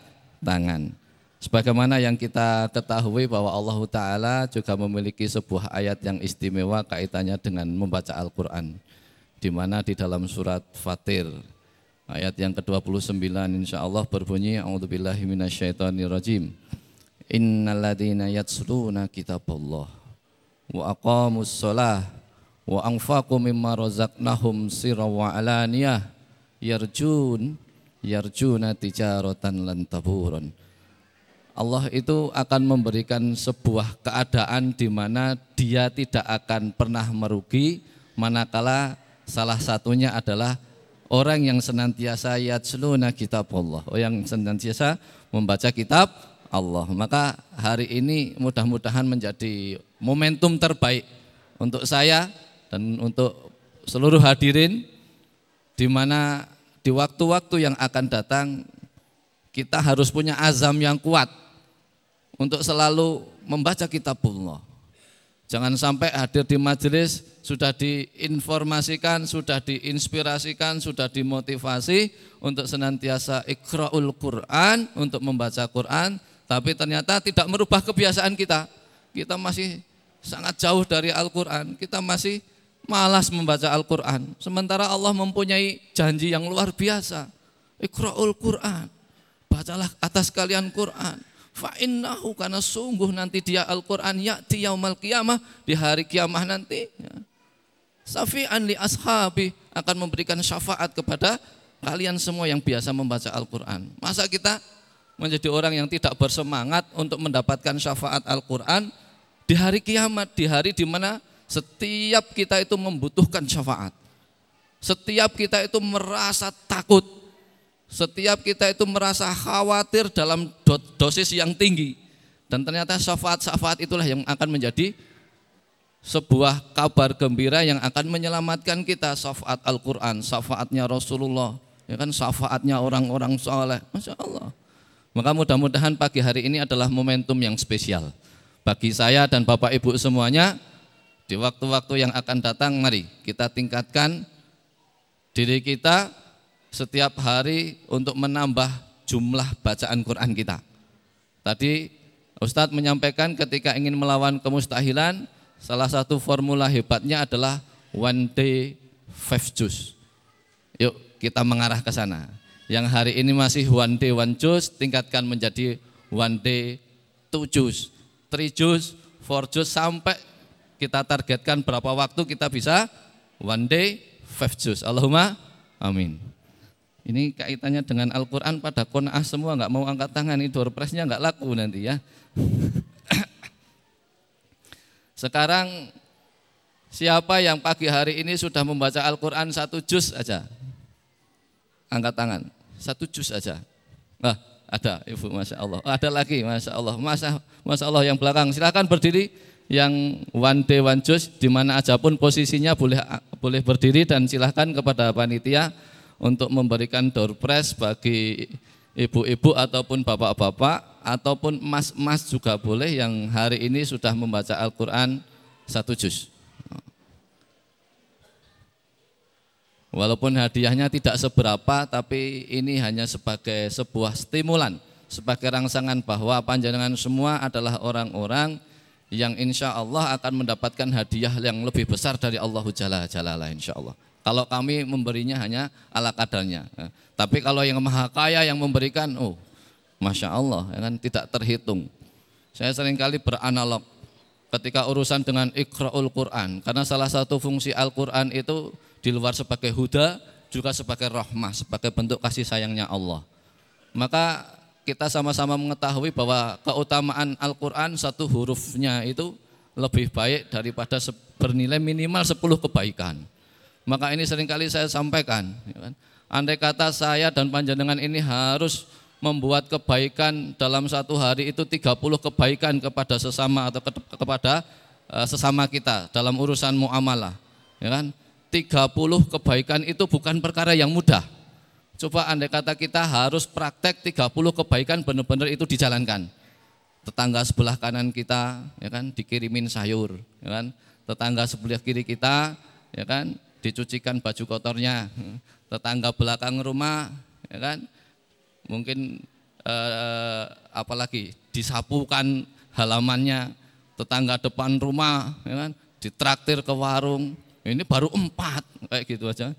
tangan. Sebagaimana yang kita ketahui bahwa Allah Ta'ala juga memiliki sebuah ayat yang istimewa kaitannya dengan membaca Al-Quran. Di mana di dalam surat Fatir Ayat yang ke-29 insya Allah berbunyi A'udzubillahi minasyaitonirrajim. Innalladzina yatsluna kitaballah wa aqamus shalah wa anfaqu mimma razaqnahum sirra wa alaniyah yarjun yarjuna tijaratan lan taburun Allah itu akan memberikan sebuah keadaan di mana dia tidak akan pernah merugi manakala salah satunya adalah orang yang senantiasa yatsluna kitab Allah, oh yang senantiasa membaca kitab Allah. Maka hari ini mudah-mudahan menjadi momentum terbaik untuk saya dan untuk seluruh hadirin di mana di waktu-waktu yang akan datang kita harus punya azam yang kuat untuk selalu membaca kitab Allah. Jangan sampai hadir di majelis sudah diinformasikan, sudah diinspirasikan, sudah dimotivasi untuk senantiasa ikra'ul Quran, untuk membaca Quran, tapi ternyata tidak merubah kebiasaan kita. Kita masih sangat jauh dari Al-Quran, kita masih malas membaca Al-Quran. Sementara Allah mempunyai janji yang luar biasa. Ikra'ul Quran, bacalah atas kalian Quran Fa innahu karena sungguh nanti dia Al-Qur'an ya'ti yaumal qiyamah di hari kiamah nanti. Ya. Safi'an li ashabi akan memberikan syafaat kepada kalian semua yang biasa membaca Al-Qur'an. Masa kita menjadi orang yang tidak bersemangat untuk mendapatkan syafaat Al-Qur'an di hari kiamat, di hari di mana setiap kita itu membutuhkan syafaat. Setiap kita itu merasa takut, setiap kita itu merasa khawatir dalam dosis yang tinggi. Dan ternyata syafaat-syafaat itulah yang akan menjadi sebuah kabar gembira yang akan menyelamatkan kita syafaat Al-Quran, syafaatnya Rasulullah, ya kan syafaatnya orang-orang soleh, masya Allah. Maka mudah-mudahan pagi hari ini adalah momentum yang spesial bagi saya dan bapak ibu semuanya. Di waktu-waktu yang akan datang, mari kita tingkatkan diri kita setiap hari untuk menambah jumlah bacaan Quran kita. Tadi Ustadz menyampaikan ketika ingin melawan kemustahilan, salah satu formula hebatnya adalah one day five juice. Yuk kita mengarah ke sana. Yang hari ini masih one day one juice, tingkatkan menjadi one day two juice, three juice, four juice, sampai kita targetkan berapa waktu kita bisa one day five juice. Allahumma amin. Ini kaitannya dengan Al-Quran pada kona'ah semua nggak mau angkat tangan ini doorpressnya nggak laku nanti ya. Sekarang siapa yang pagi hari ini sudah membaca Al-Quran satu juz aja? Angkat tangan, satu juz aja. Nah, ada Ibu Masya Allah. Oh, ada lagi Masya Allah. Masya, Masya Allah yang belakang. Silakan berdiri yang one day one juice di mana aja pun posisinya boleh boleh berdiri dan silahkan kepada panitia untuk memberikan door prize bagi ibu-ibu ataupun bapak-bapak ataupun mas-mas juga boleh yang hari ini sudah membaca Al-Quran satu juz. Walaupun hadiahnya tidak seberapa, tapi ini hanya sebagai sebuah stimulan, sebagai rangsangan bahwa panjenengan semua adalah orang-orang yang insya Allah akan mendapatkan hadiah yang lebih besar dari Allah Jalla Jalla insya Allah. Kalau kami memberinya hanya ala kadarnya. Tapi kalau yang maha kaya yang memberikan, oh Masya Allah, ya kan tidak terhitung. Saya sering kali beranalog ketika urusan dengan ikra'ul Quran. Karena salah satu fungsi Al-Quran itu di luar sebagai huda juga sebagai rahmah, sebagai bentuk kasih sayangnya Allah. Maka kita sama-sama mengetahui bahwa keutamaan Al-Quran satu hurufnya itu lebih baik daripada bernilai minimal 10 kebaikan. Maka ini sering kali saya sampaikan. Ya kan? Andai kata saya dan panjenengan ini harus membuat kebaikan dalam satu hari itu 30 kebaikan kepada sesama atau kepada eh, sesama kita dalam urusan muamalah. Ya kan? 30 kebaikan itu bukan perkara yang mudah. Coba andai kata kita harus praktek 30 kebaikan benar-benar itu dijalankan. Tetangga sebelah kanan kita ya kan dikirimin sayur, ya kan? Tetangga sebelah kiri kita ya kan dicucikan baju kotornya. Tetangga belakang rumah ya kan mungkin eh, apalagi disapukan halamannya. Tetangga depan rumah ya kan ditraktir ke warung ini baru empat kayak gitu aja.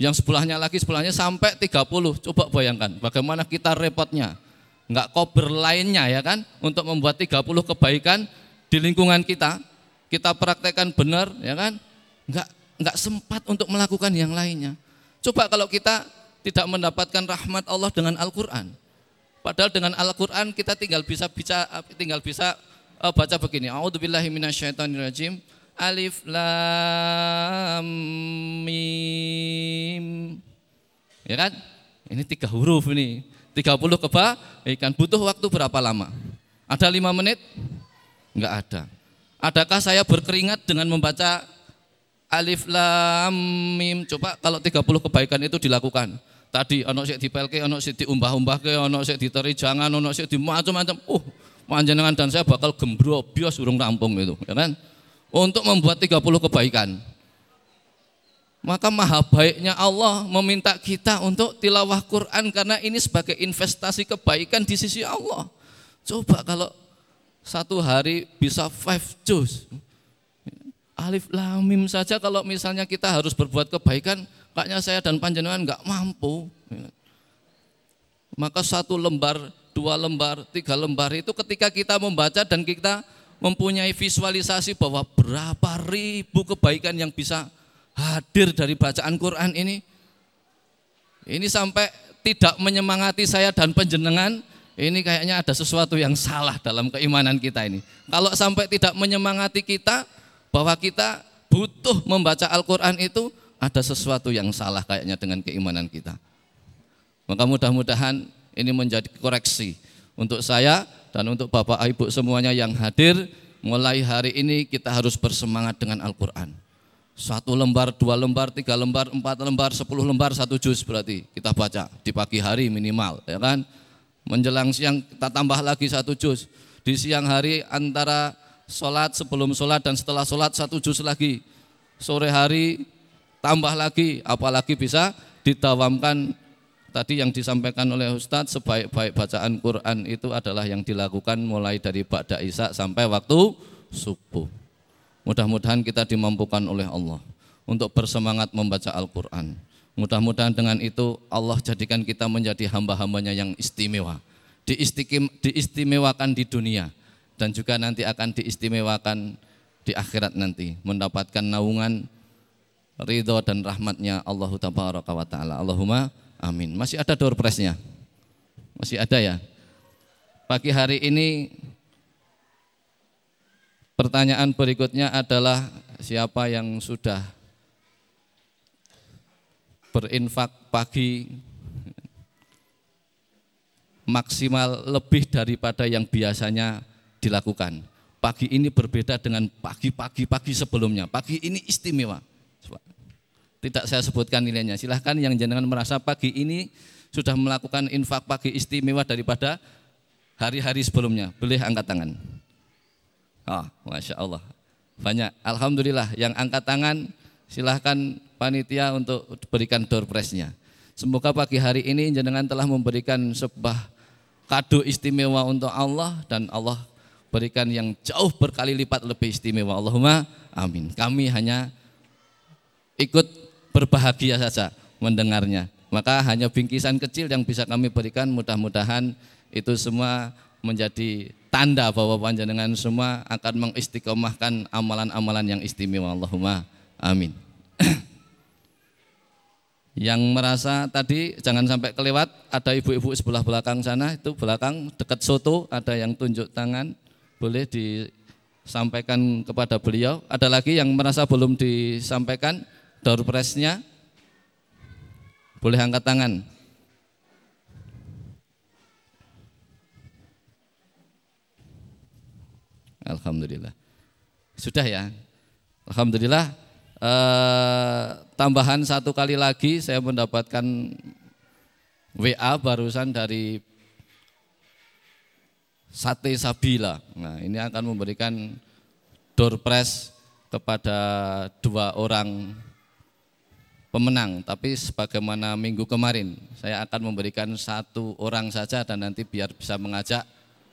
Yang sebelahnya lagi sebelahnya sampai 30. Coba bayangkan bagaimana kita repotnya. Enggak kober lainnya ya kan untuk membuat 30 kebaikan di lingkungan kita. Kita praktekkan benar ya kan. Enggak enggak sempat untuk melakukan yang lainnya. Coba kalau kita tidak mendapatkan rahmat Allah dengan Al-Qur'an. Padahal dengan Al-Qur'an kita tinggal bisa bisa tinggal bisa uh, baca begini. A'udzubillahi alif lam mim. Ya kan? Ini tiga huruf ini. 30 ikan butuh waktu berapa lama? Ada lima menit? Enggak ada. Adakah saya berkeringat dengan membaca alif lam mim? Coba kalau 30 kebaikan itu dilakukan. Tadi ono sik dipelke, ono sik diumbah-umbahke, ono sik diteri jangan, ono sik di macam-macam. Uh, panjenengan dan saya bakal bios urung rampung itu, ya kan? untuk membuat 30 kebaikan. Maka maha baiknya Allah meminta kita untuk tilawah Quran karena ini sebagai investasi kebaikan di sisi Allah. Coba kalau satu hari bisa five juz. Alif lamim saja kalau misalnya kita harus berbuat kebaikan, kayaknya saya dan panjenengan nggak mampu. Maka satu lembar, dua lembar, tiga lembar itu ketika kita membaca dan kita mempunyai visualisasi bahwa berapa ribu kebaikan yang bisa hadir dari bacaan Quran ini. Ini sampai tidak menyemangati saya dan penjenengan, ini kayaknya ada sesuatu yang salah dalam keimanan kita ini. Kalau sampai tidak menyemangati kita bahwa kita butuh membaca Al-Quran itu, ada sesuatu yang salah kayaknya dengan keimanan kita. Maka mudah-mudahan ini menjadi koreksi untuk saya dan untuk Bapak Ibu semuanya yang hadir, mulai hari ini kita harus bersemangat dengan Al-Quran. Satu lembar, dua lembar, tiga lembar, empat lembar, sepuluh lembar, satu juz berarti kita baca di pagi hari minimal, ya kan? Menjelang siang kita tambah lagi satu juz. Di siang hari antara sholat, sebelum sholat dan setelah sholat satu juz lagi. Sore hari tambah lagi, apalagi bisa ditawamkan Tadi yang disampaikan oleh Ustadz sebaik-baik bacaan Quran itu adalah yang dilakukan mulai dari Ba'da Isya sampai waktu subuh. Mudah-mudahan kita dimampukan oleh Allah untuk bersemangat membaca Al-Quran. Mudah-mudahan dengan itu Allah jadikan kita menjadi hamba-hambanya yang istimewa. Diistimewakan di dunia dan juga nanti akan diistimewakan di akhirat nanti. Mendapatkan naungan ridho dan rahmatnya Allah Ta'ala. Allahumma Amin. Masih ada door prize-nya? Masih ada ya? Pagi hari ini pertanyaan berikutnya adalah siapa yang sudah berinfak pagi maksimal lebih daripada yang biasanya dilakukan. Pagi ini berbeda dengan pagi-pagi pagi sebelumnya. Pagi ini istimewa. Tidak saya sebutkan nilainya. Silahkan yang jenengan merasa pagi ini sudah melakukan infak pagi istimewa daripada hari-hari sebelumnya. Boleh angkat tangan. Oh, Masya Allah. Banyak. Alhamdulillah yang angkat tangan silahkan panitia untuk berikan door prize-nya. Semoga pagi hari ini jenengan telah memberikan sebuah kado istimewa untuk Allah dan Allah berikan yang jauh berkali lipat lebih istimewa. Allahumma amin. Kami hanya ikut berbahagia saja mendengarnya. Maka hanya bingkisan kecil yang bisa kami berikan mudah-mudahan itu semua menjadi tanda bahwa panjenengan semua akan mengistiqomahkan amalan-amalan yang istimewa. Allahumma amin. yang merasa tadi jangan sampai kelewat ada ibu-ibu sebelah belakang sana itu belakang dekat soto ada yang tunjuk tangan boleh disampaikan kepada beliau. Ada lagi yang merasa belum disampaikan door prize-nya? Boleh angkat tangan. Alhamdulillah. Sudah ya. Alhamdulillah. Eh, tambahan satu kali lagi saya mendapatkan WA barusan dari Sate Sabila. Nah, ini akan memberikan door prize kepada dua orang pemenang. Tapi sebagaimana minggu kemarin, saya akan memberikan satu orang saja dan nanti biar bisa mengajak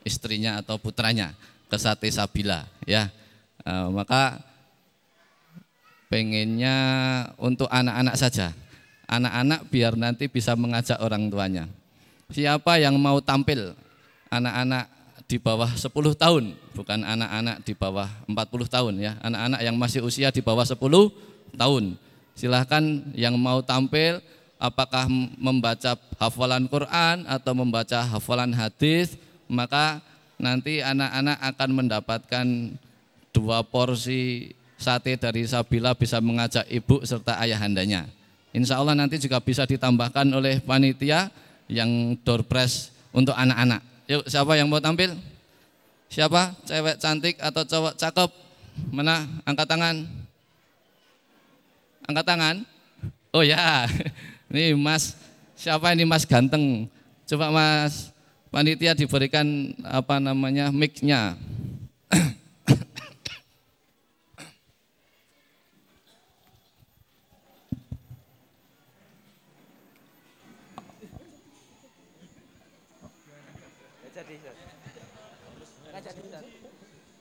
istrinya atau putranya ke Sate Sabila. Ya, e, maka pengennya untuk anak-anak saja. Anak-anak biar nanti bisa mengajak orang tuanya. Siapa yang mau tampil anak-anak di bawah 10 tahun, bukan anak-anak di bawah 40 tahun ya. Anak-anak yang masih usia di bawah 10 tahun. Silahkan yang mau tampil apakah membaca hafalan Quran atau membaca hafalan hadis, maka nanti anak-anak akan mendapatkan dua porsi sate dari Sabila bisa mengajak ibu serta ayahandanya. Insya Allah nanti juga bisa ditambahkan oleh panitia yang door untuk anak-anak. Yuk, siapa yang mau tampil? Siapa? Cewek cantik atau cowok cakep? Mana? Angkat tangan. Angkat tangan. Oh ya, ini Mas. Siapa ini Mas ganteng? Coba Mas panitia diberikan apa namanya mic-nya.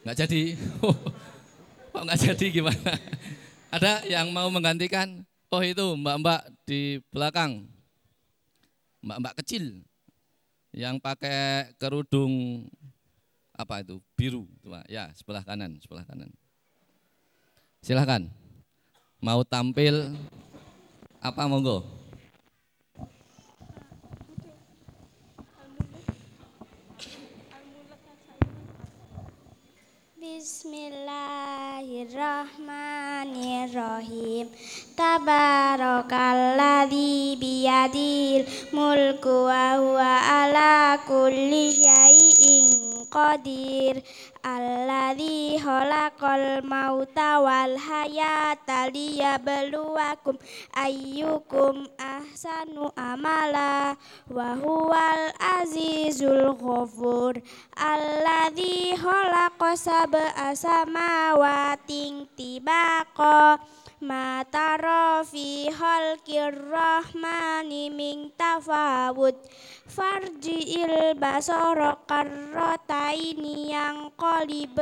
Nggak jadi. Kok nggak jadi gimana? Ada yang mau menggantikan? Oh itu mbak-mbak di belakang. Mbak-mbak kecil yang pakai kerudung apa itu biru ya sebelah kanan sebelah kanan silahkan mau tampil apa monggo Bismillahirrahmanirrahim. Tabarakalladzi biyadil mulku wa huwa ala kulli syai'in qadir Alladzi khalaqal mauta wal hayata liyabluwakum ayyukum ahsanu amala wa huwal azizul ghafur. Alladzi khalaqa sab'a samawati tibaqa ma tara fi khalqir rahmani min tafawut farji'il basara karrotaini yang qalib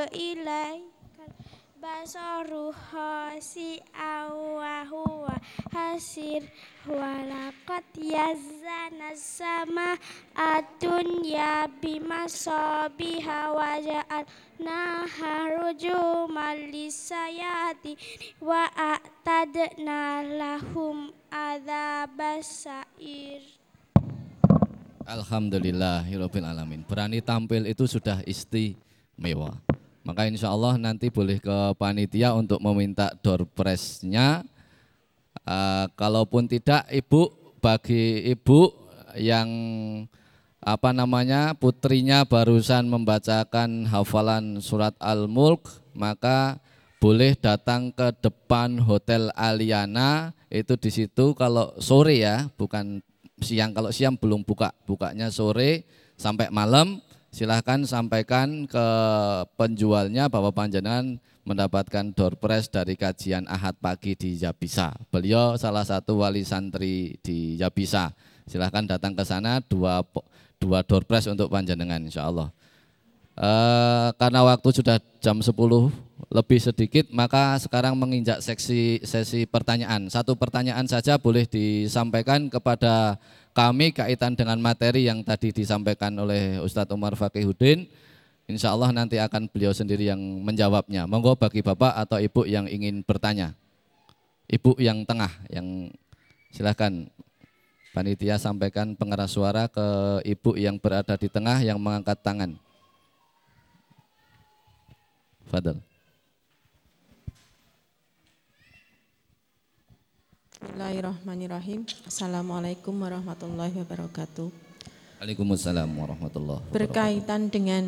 basaru hasi awahuwa hasir walakot yazana sama atun ya bimasobiha waja'al naharuju malisayati wa a'tadna lahum adabasair Alhamdulillahirabbil alamin. Berani tampil itu sudah istimewa. Maka insya Allah nanti boleh ke panitia untuk meminta door prize-nya. Uh, kalaupun tidak, ibu bagi ibu yang apa namanya putrinya barusan membacakan hafalan surat Al-Mulk maka boleh datang ke depan Hotel Aliana. Itu di situ kalau sore ya bukan siang. Kalau siang belum buka bukanya sore sampai malam silahkan sampaikan ke penjualnya bahwa panjenengan mendapatkan door prize dari kajian Ahad pagi di Yabisa. Beliau salah satu wali santri di Yabisa. Silahkan datang ke sana dua dua door prize untuk panjenengan insya Allah. E, karena waktu sudah jam 10 lebih sedikit maka sekarang menginjak seksi sesi pertanyaan. Satu pertanyaan saja boleh disampaikan kepada kami kaitan dengan materi yang tadi disampaikan oleh Ustadz Umar Fakihudin. Insya Allah nanti akan beliau sendiri yang menjawabnya. Monggo bagi Bapak atau Ibu yang ingin bertanya. Ibu yang tengah, yang silahkan Panitia sampaikan pengeras suara ke ibu yang berada di tengah yang mengangkat tangan. Fadal. Bismillahirrahmanirrahim. Assalamualaikum warahmatullahi wabarakatuh. Waalaikumsalam warahmatullahi wabarakatuh. Berkaitan dengan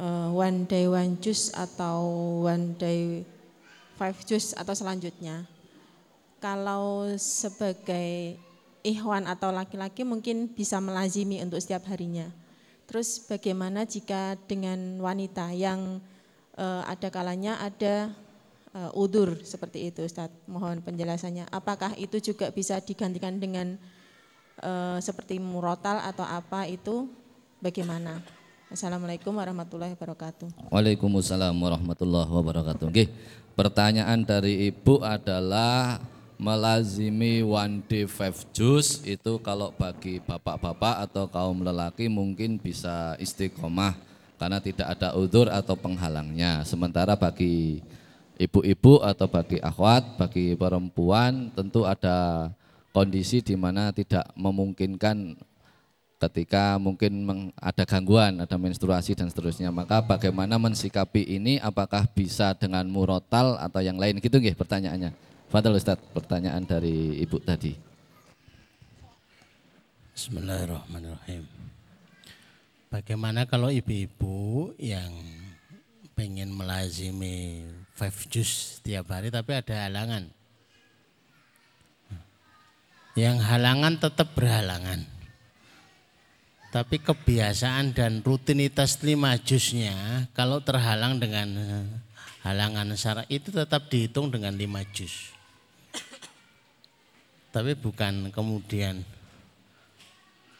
uh, one day one juice atau one day five juice atau selanjutnya. Kalau sebagai ikhwan atau laki-laki mungkin bisa melazimi untuk setiap harinya. Terus bagaimana jika dengan wanita yang uh, ada kalanya ada uh, udur seperti itu Ustaz, mohon penjelasannya. Apakah itu juga bisa digantikan dengan uh, seperti murotal atau apa itu bagaimana? Assalamualaikum warahmatullahi wabarakatuh. Waalaikumsalam warahmatullahi wabarakatuh. Oke, pertanyaan dari Ibu adalah melazimi one day five juice itu kalau bagi bapak-bapak atau kaum lelaki mungkin bisa istiqomah karena tidak ada udur atau penghalangnya. Sementara bagi ibu-ibu atau bagi akhwat, bagi perempuan tentu ada kondisi di mana tidak memungkinkan ketika mungkin ada gangguan, ada menstruasi dan seterusnya. Maka bagaimana mensikapi ini apakah bisa dengan murotal atau yang lain gitu nggih pertanyaannya. Fadal Ustaz, pertanyaan dari Ibu tadi. Bismillahirrahmanirrahim. Bagaimana kalau ibu-ibu yang pengen melazimi five juice tiap hari tapi ada halangan? Yang halangan tetap berhalangan. Tapi kebiasaan dan rutinitas lima jusnya kalau terhalang dengan halangan syarat itu tetap dihitung dengan lima jus tapi bukan kemudian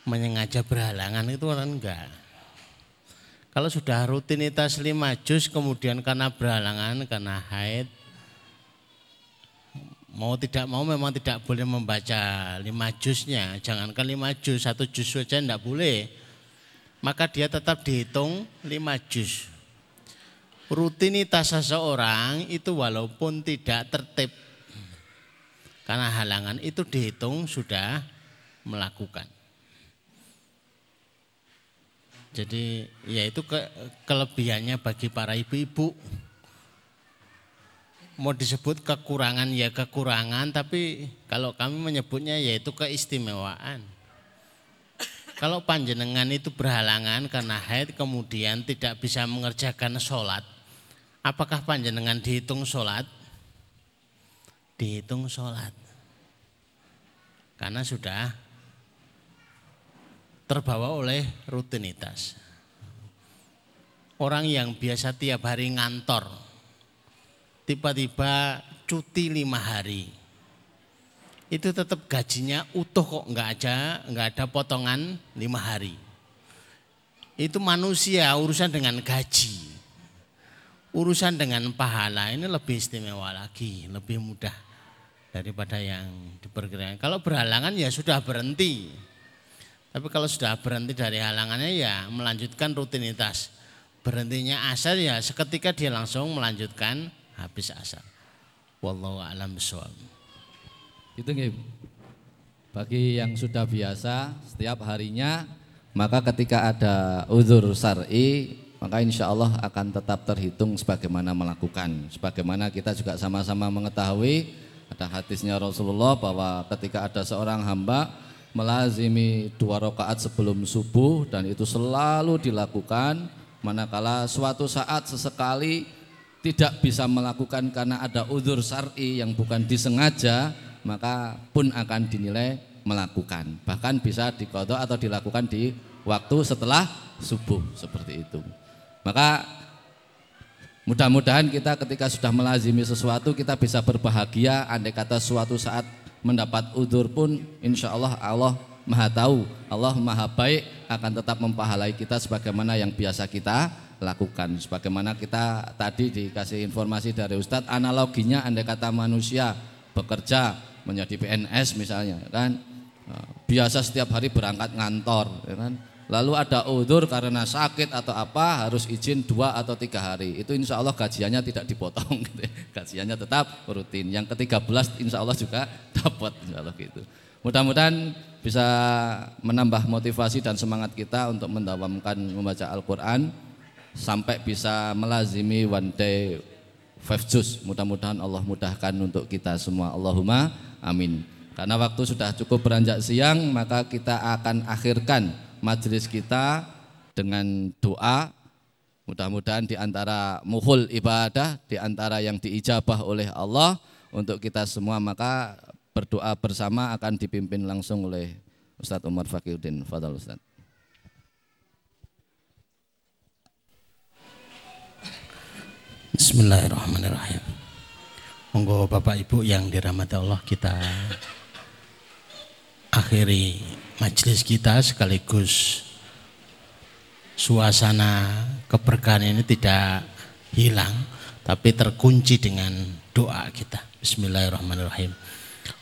menyengaja berhalangan itu orang enggak. Kalau sudah rutinitas lima juz kemudian karena berhalangan, karena haid, mau tidak mau memang tidak boleh membaca lima juznya. Jangankan lima juz, satu juz saja tidak boleh. Maka dia tetap dihitung lima juz. Rutinitas seseorang itu walaupun tidak tertib karena halangan itu dihitung sudah melakukan. Jadi ya itu ke, kelebihannya bagi para ibu-ibu. Mau disebut kekurangan ya kekurangan, tapi kalau kami menyebutnya yaitu keistimewaan. Kalau panjenengan itu berhalangan karena haid kemudian tidak bisa mengerjakan sholat, apakah panjenengan dihitung sholat? dihitung sholat. Karena sudah terbawa oleh rutinitas. Orang yang biasa tiap hari ngantor, tiba-tiba cuti lima hari. Itu tetap gajinya utuh kok, nggak aja, nggak ada potongan lima hari. Itu manusia urusan dengan gaji. Urusan dengan pahala ini lebih istimewa lagi, lebih mudah daripada yang diperkirakan. Kalau berhalangan ya sudah berhenti. Tapi kalau sudah berhenti dari halangannya ya melanjutkan rutinitas. Berhentinya asar ya seketika dia langsung melanjutkan habis asar. Wallahu a'lam bishawab. Itu nih. Bagi yang sudah biasa setiap harinya maka ketika ada uzur syar'i maka insya Allah akan tetap terhitung sebagaimana melakukan. Sebagaimana kita juga sama-sama mengetahui ada hadisnya Rasulullah bahwa ketika ada seorang hamba melazimi dua rakaat sebelum subuh dan itu selalu dilakukan manakala suatu saat sesekali tidak bisa melakukan karena ada udur syar'i yang bukan disengaja maka pun akan dinilai melakukan. Bahkan bisa dikodok atau dilakukan di waktu setelah subuh seperti itu. Maka mudah-mudahan kita ketika sudah melazimi sesuatu kita bisa berbahagia. Andai kata suatu saat mendapat udur pun insya Allah Allah maha tahu Allah maha baik akan tetap mempahalai kita sebagaimana yang biasa kita lakukan. Sebagaimana kita tadi dikasih informasi dari Ustadz analoginya andai kata manusia bekerja menjadi PNS misalnya kan? Biasa setiap hari berangkat ngantor ya kan lalu ada udur karena sakit atau apa harus izin dua atau tiga hari. Itu insya Allah gajiannya tidak dipotong gitu ya. gajiannya tetap rutin. Yang ketiga belas insya Allah juga dapat insya Allah gitu. Mudah-mudahan bisa menambah motivasi dan semangat kita untuk mendawamkan membaca Al-Quran sampai bisa melazimi one day five juz mudah-mudahan Allah mudahkan untuk kita semua. Allahumma amin. Karena waktu sudah cukup beranjak siang maka kita akan akhirkan majelis kita dengan doa mudah-mudahan di antara muhul ibadah di antara yang diijabah oleh Allah untuk kita semua maka berdoa bersama akan dipimpin langsung oleh Ustadz Umar Fakiruddin Fadal Ustadz Bismillahirrahmanirrahim. Monggo Bapak Ibu yang dirahmati Allah kita akhiri majelis kita sekaligus suasana keberkahan ini tidak hilang tapi terkunci dengan doa kita. Bismillahirrahmanirrahim.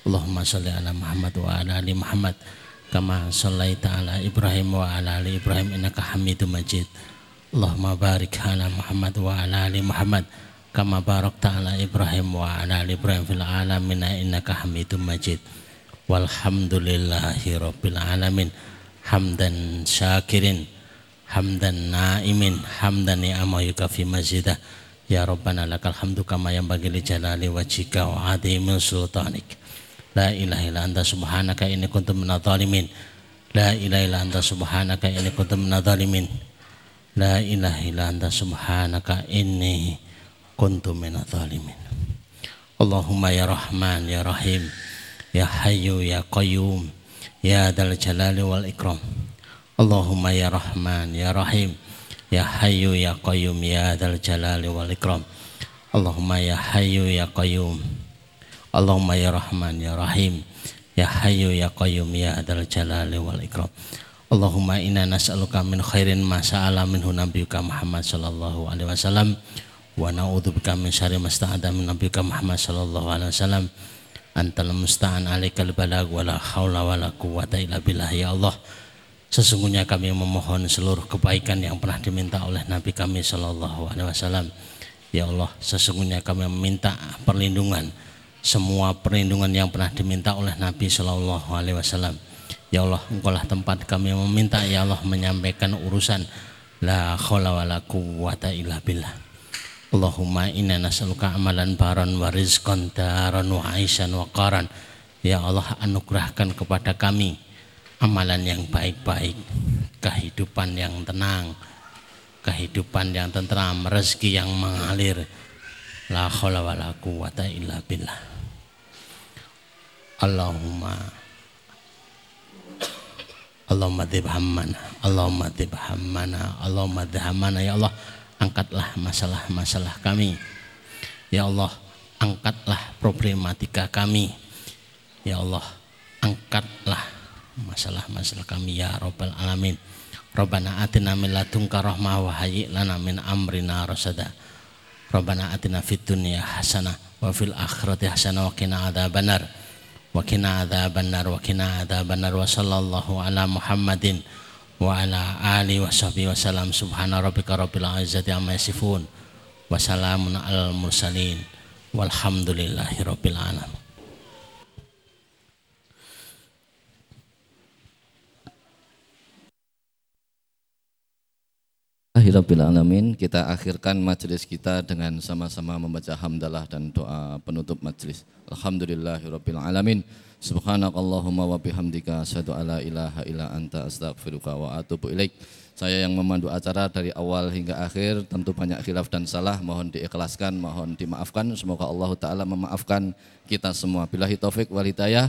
Allahumma sholli ala Muhammad wa ala ali Muhammad kama shallaita ala Ibrahim wa ala ali Ibrahim innaka Hamidum Majid. Allahumma barik ala Muhammad wa ala ali Muhammad kama barakta ala Ibrahim wa ala ali Ibrahim fil alamin innaka Hamidum Majid. Walhamdulillahi rabbil alamin. Hamdan syakirin, hamdan naimin, hamdan ni'ama yukafi mazidah. Ya Rabbana lakal hamdu kama yang bagi li jalali wajhika wa adhimil sultanik. La ilaha illa anta subhanaka inni kuntu minadh-dhalimin. La ilaha illa anta subhanaka inni kuntu minadh-dhalimin. La ilaha illa anta subhanaka inni kuntu minadh-dhalimin. Allahumma ya Rahman ya Rahim ya Hayyu ya Qayyum ya Dzal Jalali wal Ikram. Allahumma ya Rahman ya Rahim ya Hayyu ya Qayyum ya Dzal Jalali wal Ikram. Allahumma ya Hayyu ya Qayyum. Allahumma ya Rahman ya Rahim ya Hayyu ya Qayyum ya Dzal Jalali wal Ikram. Allahumma inna nas'aluka min khairin ma sa'ala minhu nabiyuka Muhammad sallallahu alaihi wasallam wa na'udzubika min syarri ma sta'ada min nabiyuka Muhammad sallallahu alaihi wasallam antal musta'an alaikal balag wala haula wala quwata illa billah ya Allah. Sesungguhnya kami memohon seluruh kebaikan yang pernah diminta oleh Nabi kami sallallahu alaihi wasallam. Ya Allah sesungguhnya kami meminta perlindungan semua perlindungan yang pernah diminta oleh Nabi sallallahu alaihi wasallam. Ya Allah, engkaulah tempat kami meminta Ya Allah menyampaikan urusan. La khawla wa la quwata illa billah Allahumma inna nas'aluka amalan baran wa rizqan daran wa aisan wa qaran. Ya Allah anugerahkan kepada kami Amalan yang baik-baik Kehidupan yang tenang Kehidupan yang tentram Rezeki yang mengalir. La khawla wa la quwata illa billah. Allahumma Allahumma dzib hammana Allahumma dzib hammana Allahumma dzib hammana. Ya Allah angkatlah masalah-masalah kami. Ya Allah, angkatlah problematika kami. Ya Allah, angkatlah masalah-masalah kami ya Rabbal Alamin. Rabbana atina min ladunka rahmah wa hayyi lana min amrina rasada. Rabbana atina fid dunya hasanah wa fil akhirati hasanah wa qina adzabannar. Wa qina adzabannar wa qina adzabannar wa sallallahu ala Muhammadin wa ala ali wa sahbihi wasallam subhana rabbika rabbil izzati amma yasifun wa salamun al mursalin walhamdulillahi rabbil alamin Alhamdulillahirrahmanirrahim. Kita akhirkan majelis kita dengan sama-sama membaca hamdalah dan doa penutup majelis. Alhamdulillahirrahmanirrahim alamin. Subhanakallahumma wa bihamdika asyhadu alla ilaha illa anta astaghfiruka wa atubu ilaik. Saya yang memandu acara dari awal hingga akhir tentu banyak khilaf dan salah mohon diikhlaskan, mohon dimaafkan. Semoga Allah taala memaafkan kita semua. Billahi taufik wal hidayah.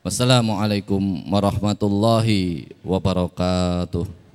Wassalamualaikum warahmatullahi wabarakatuh.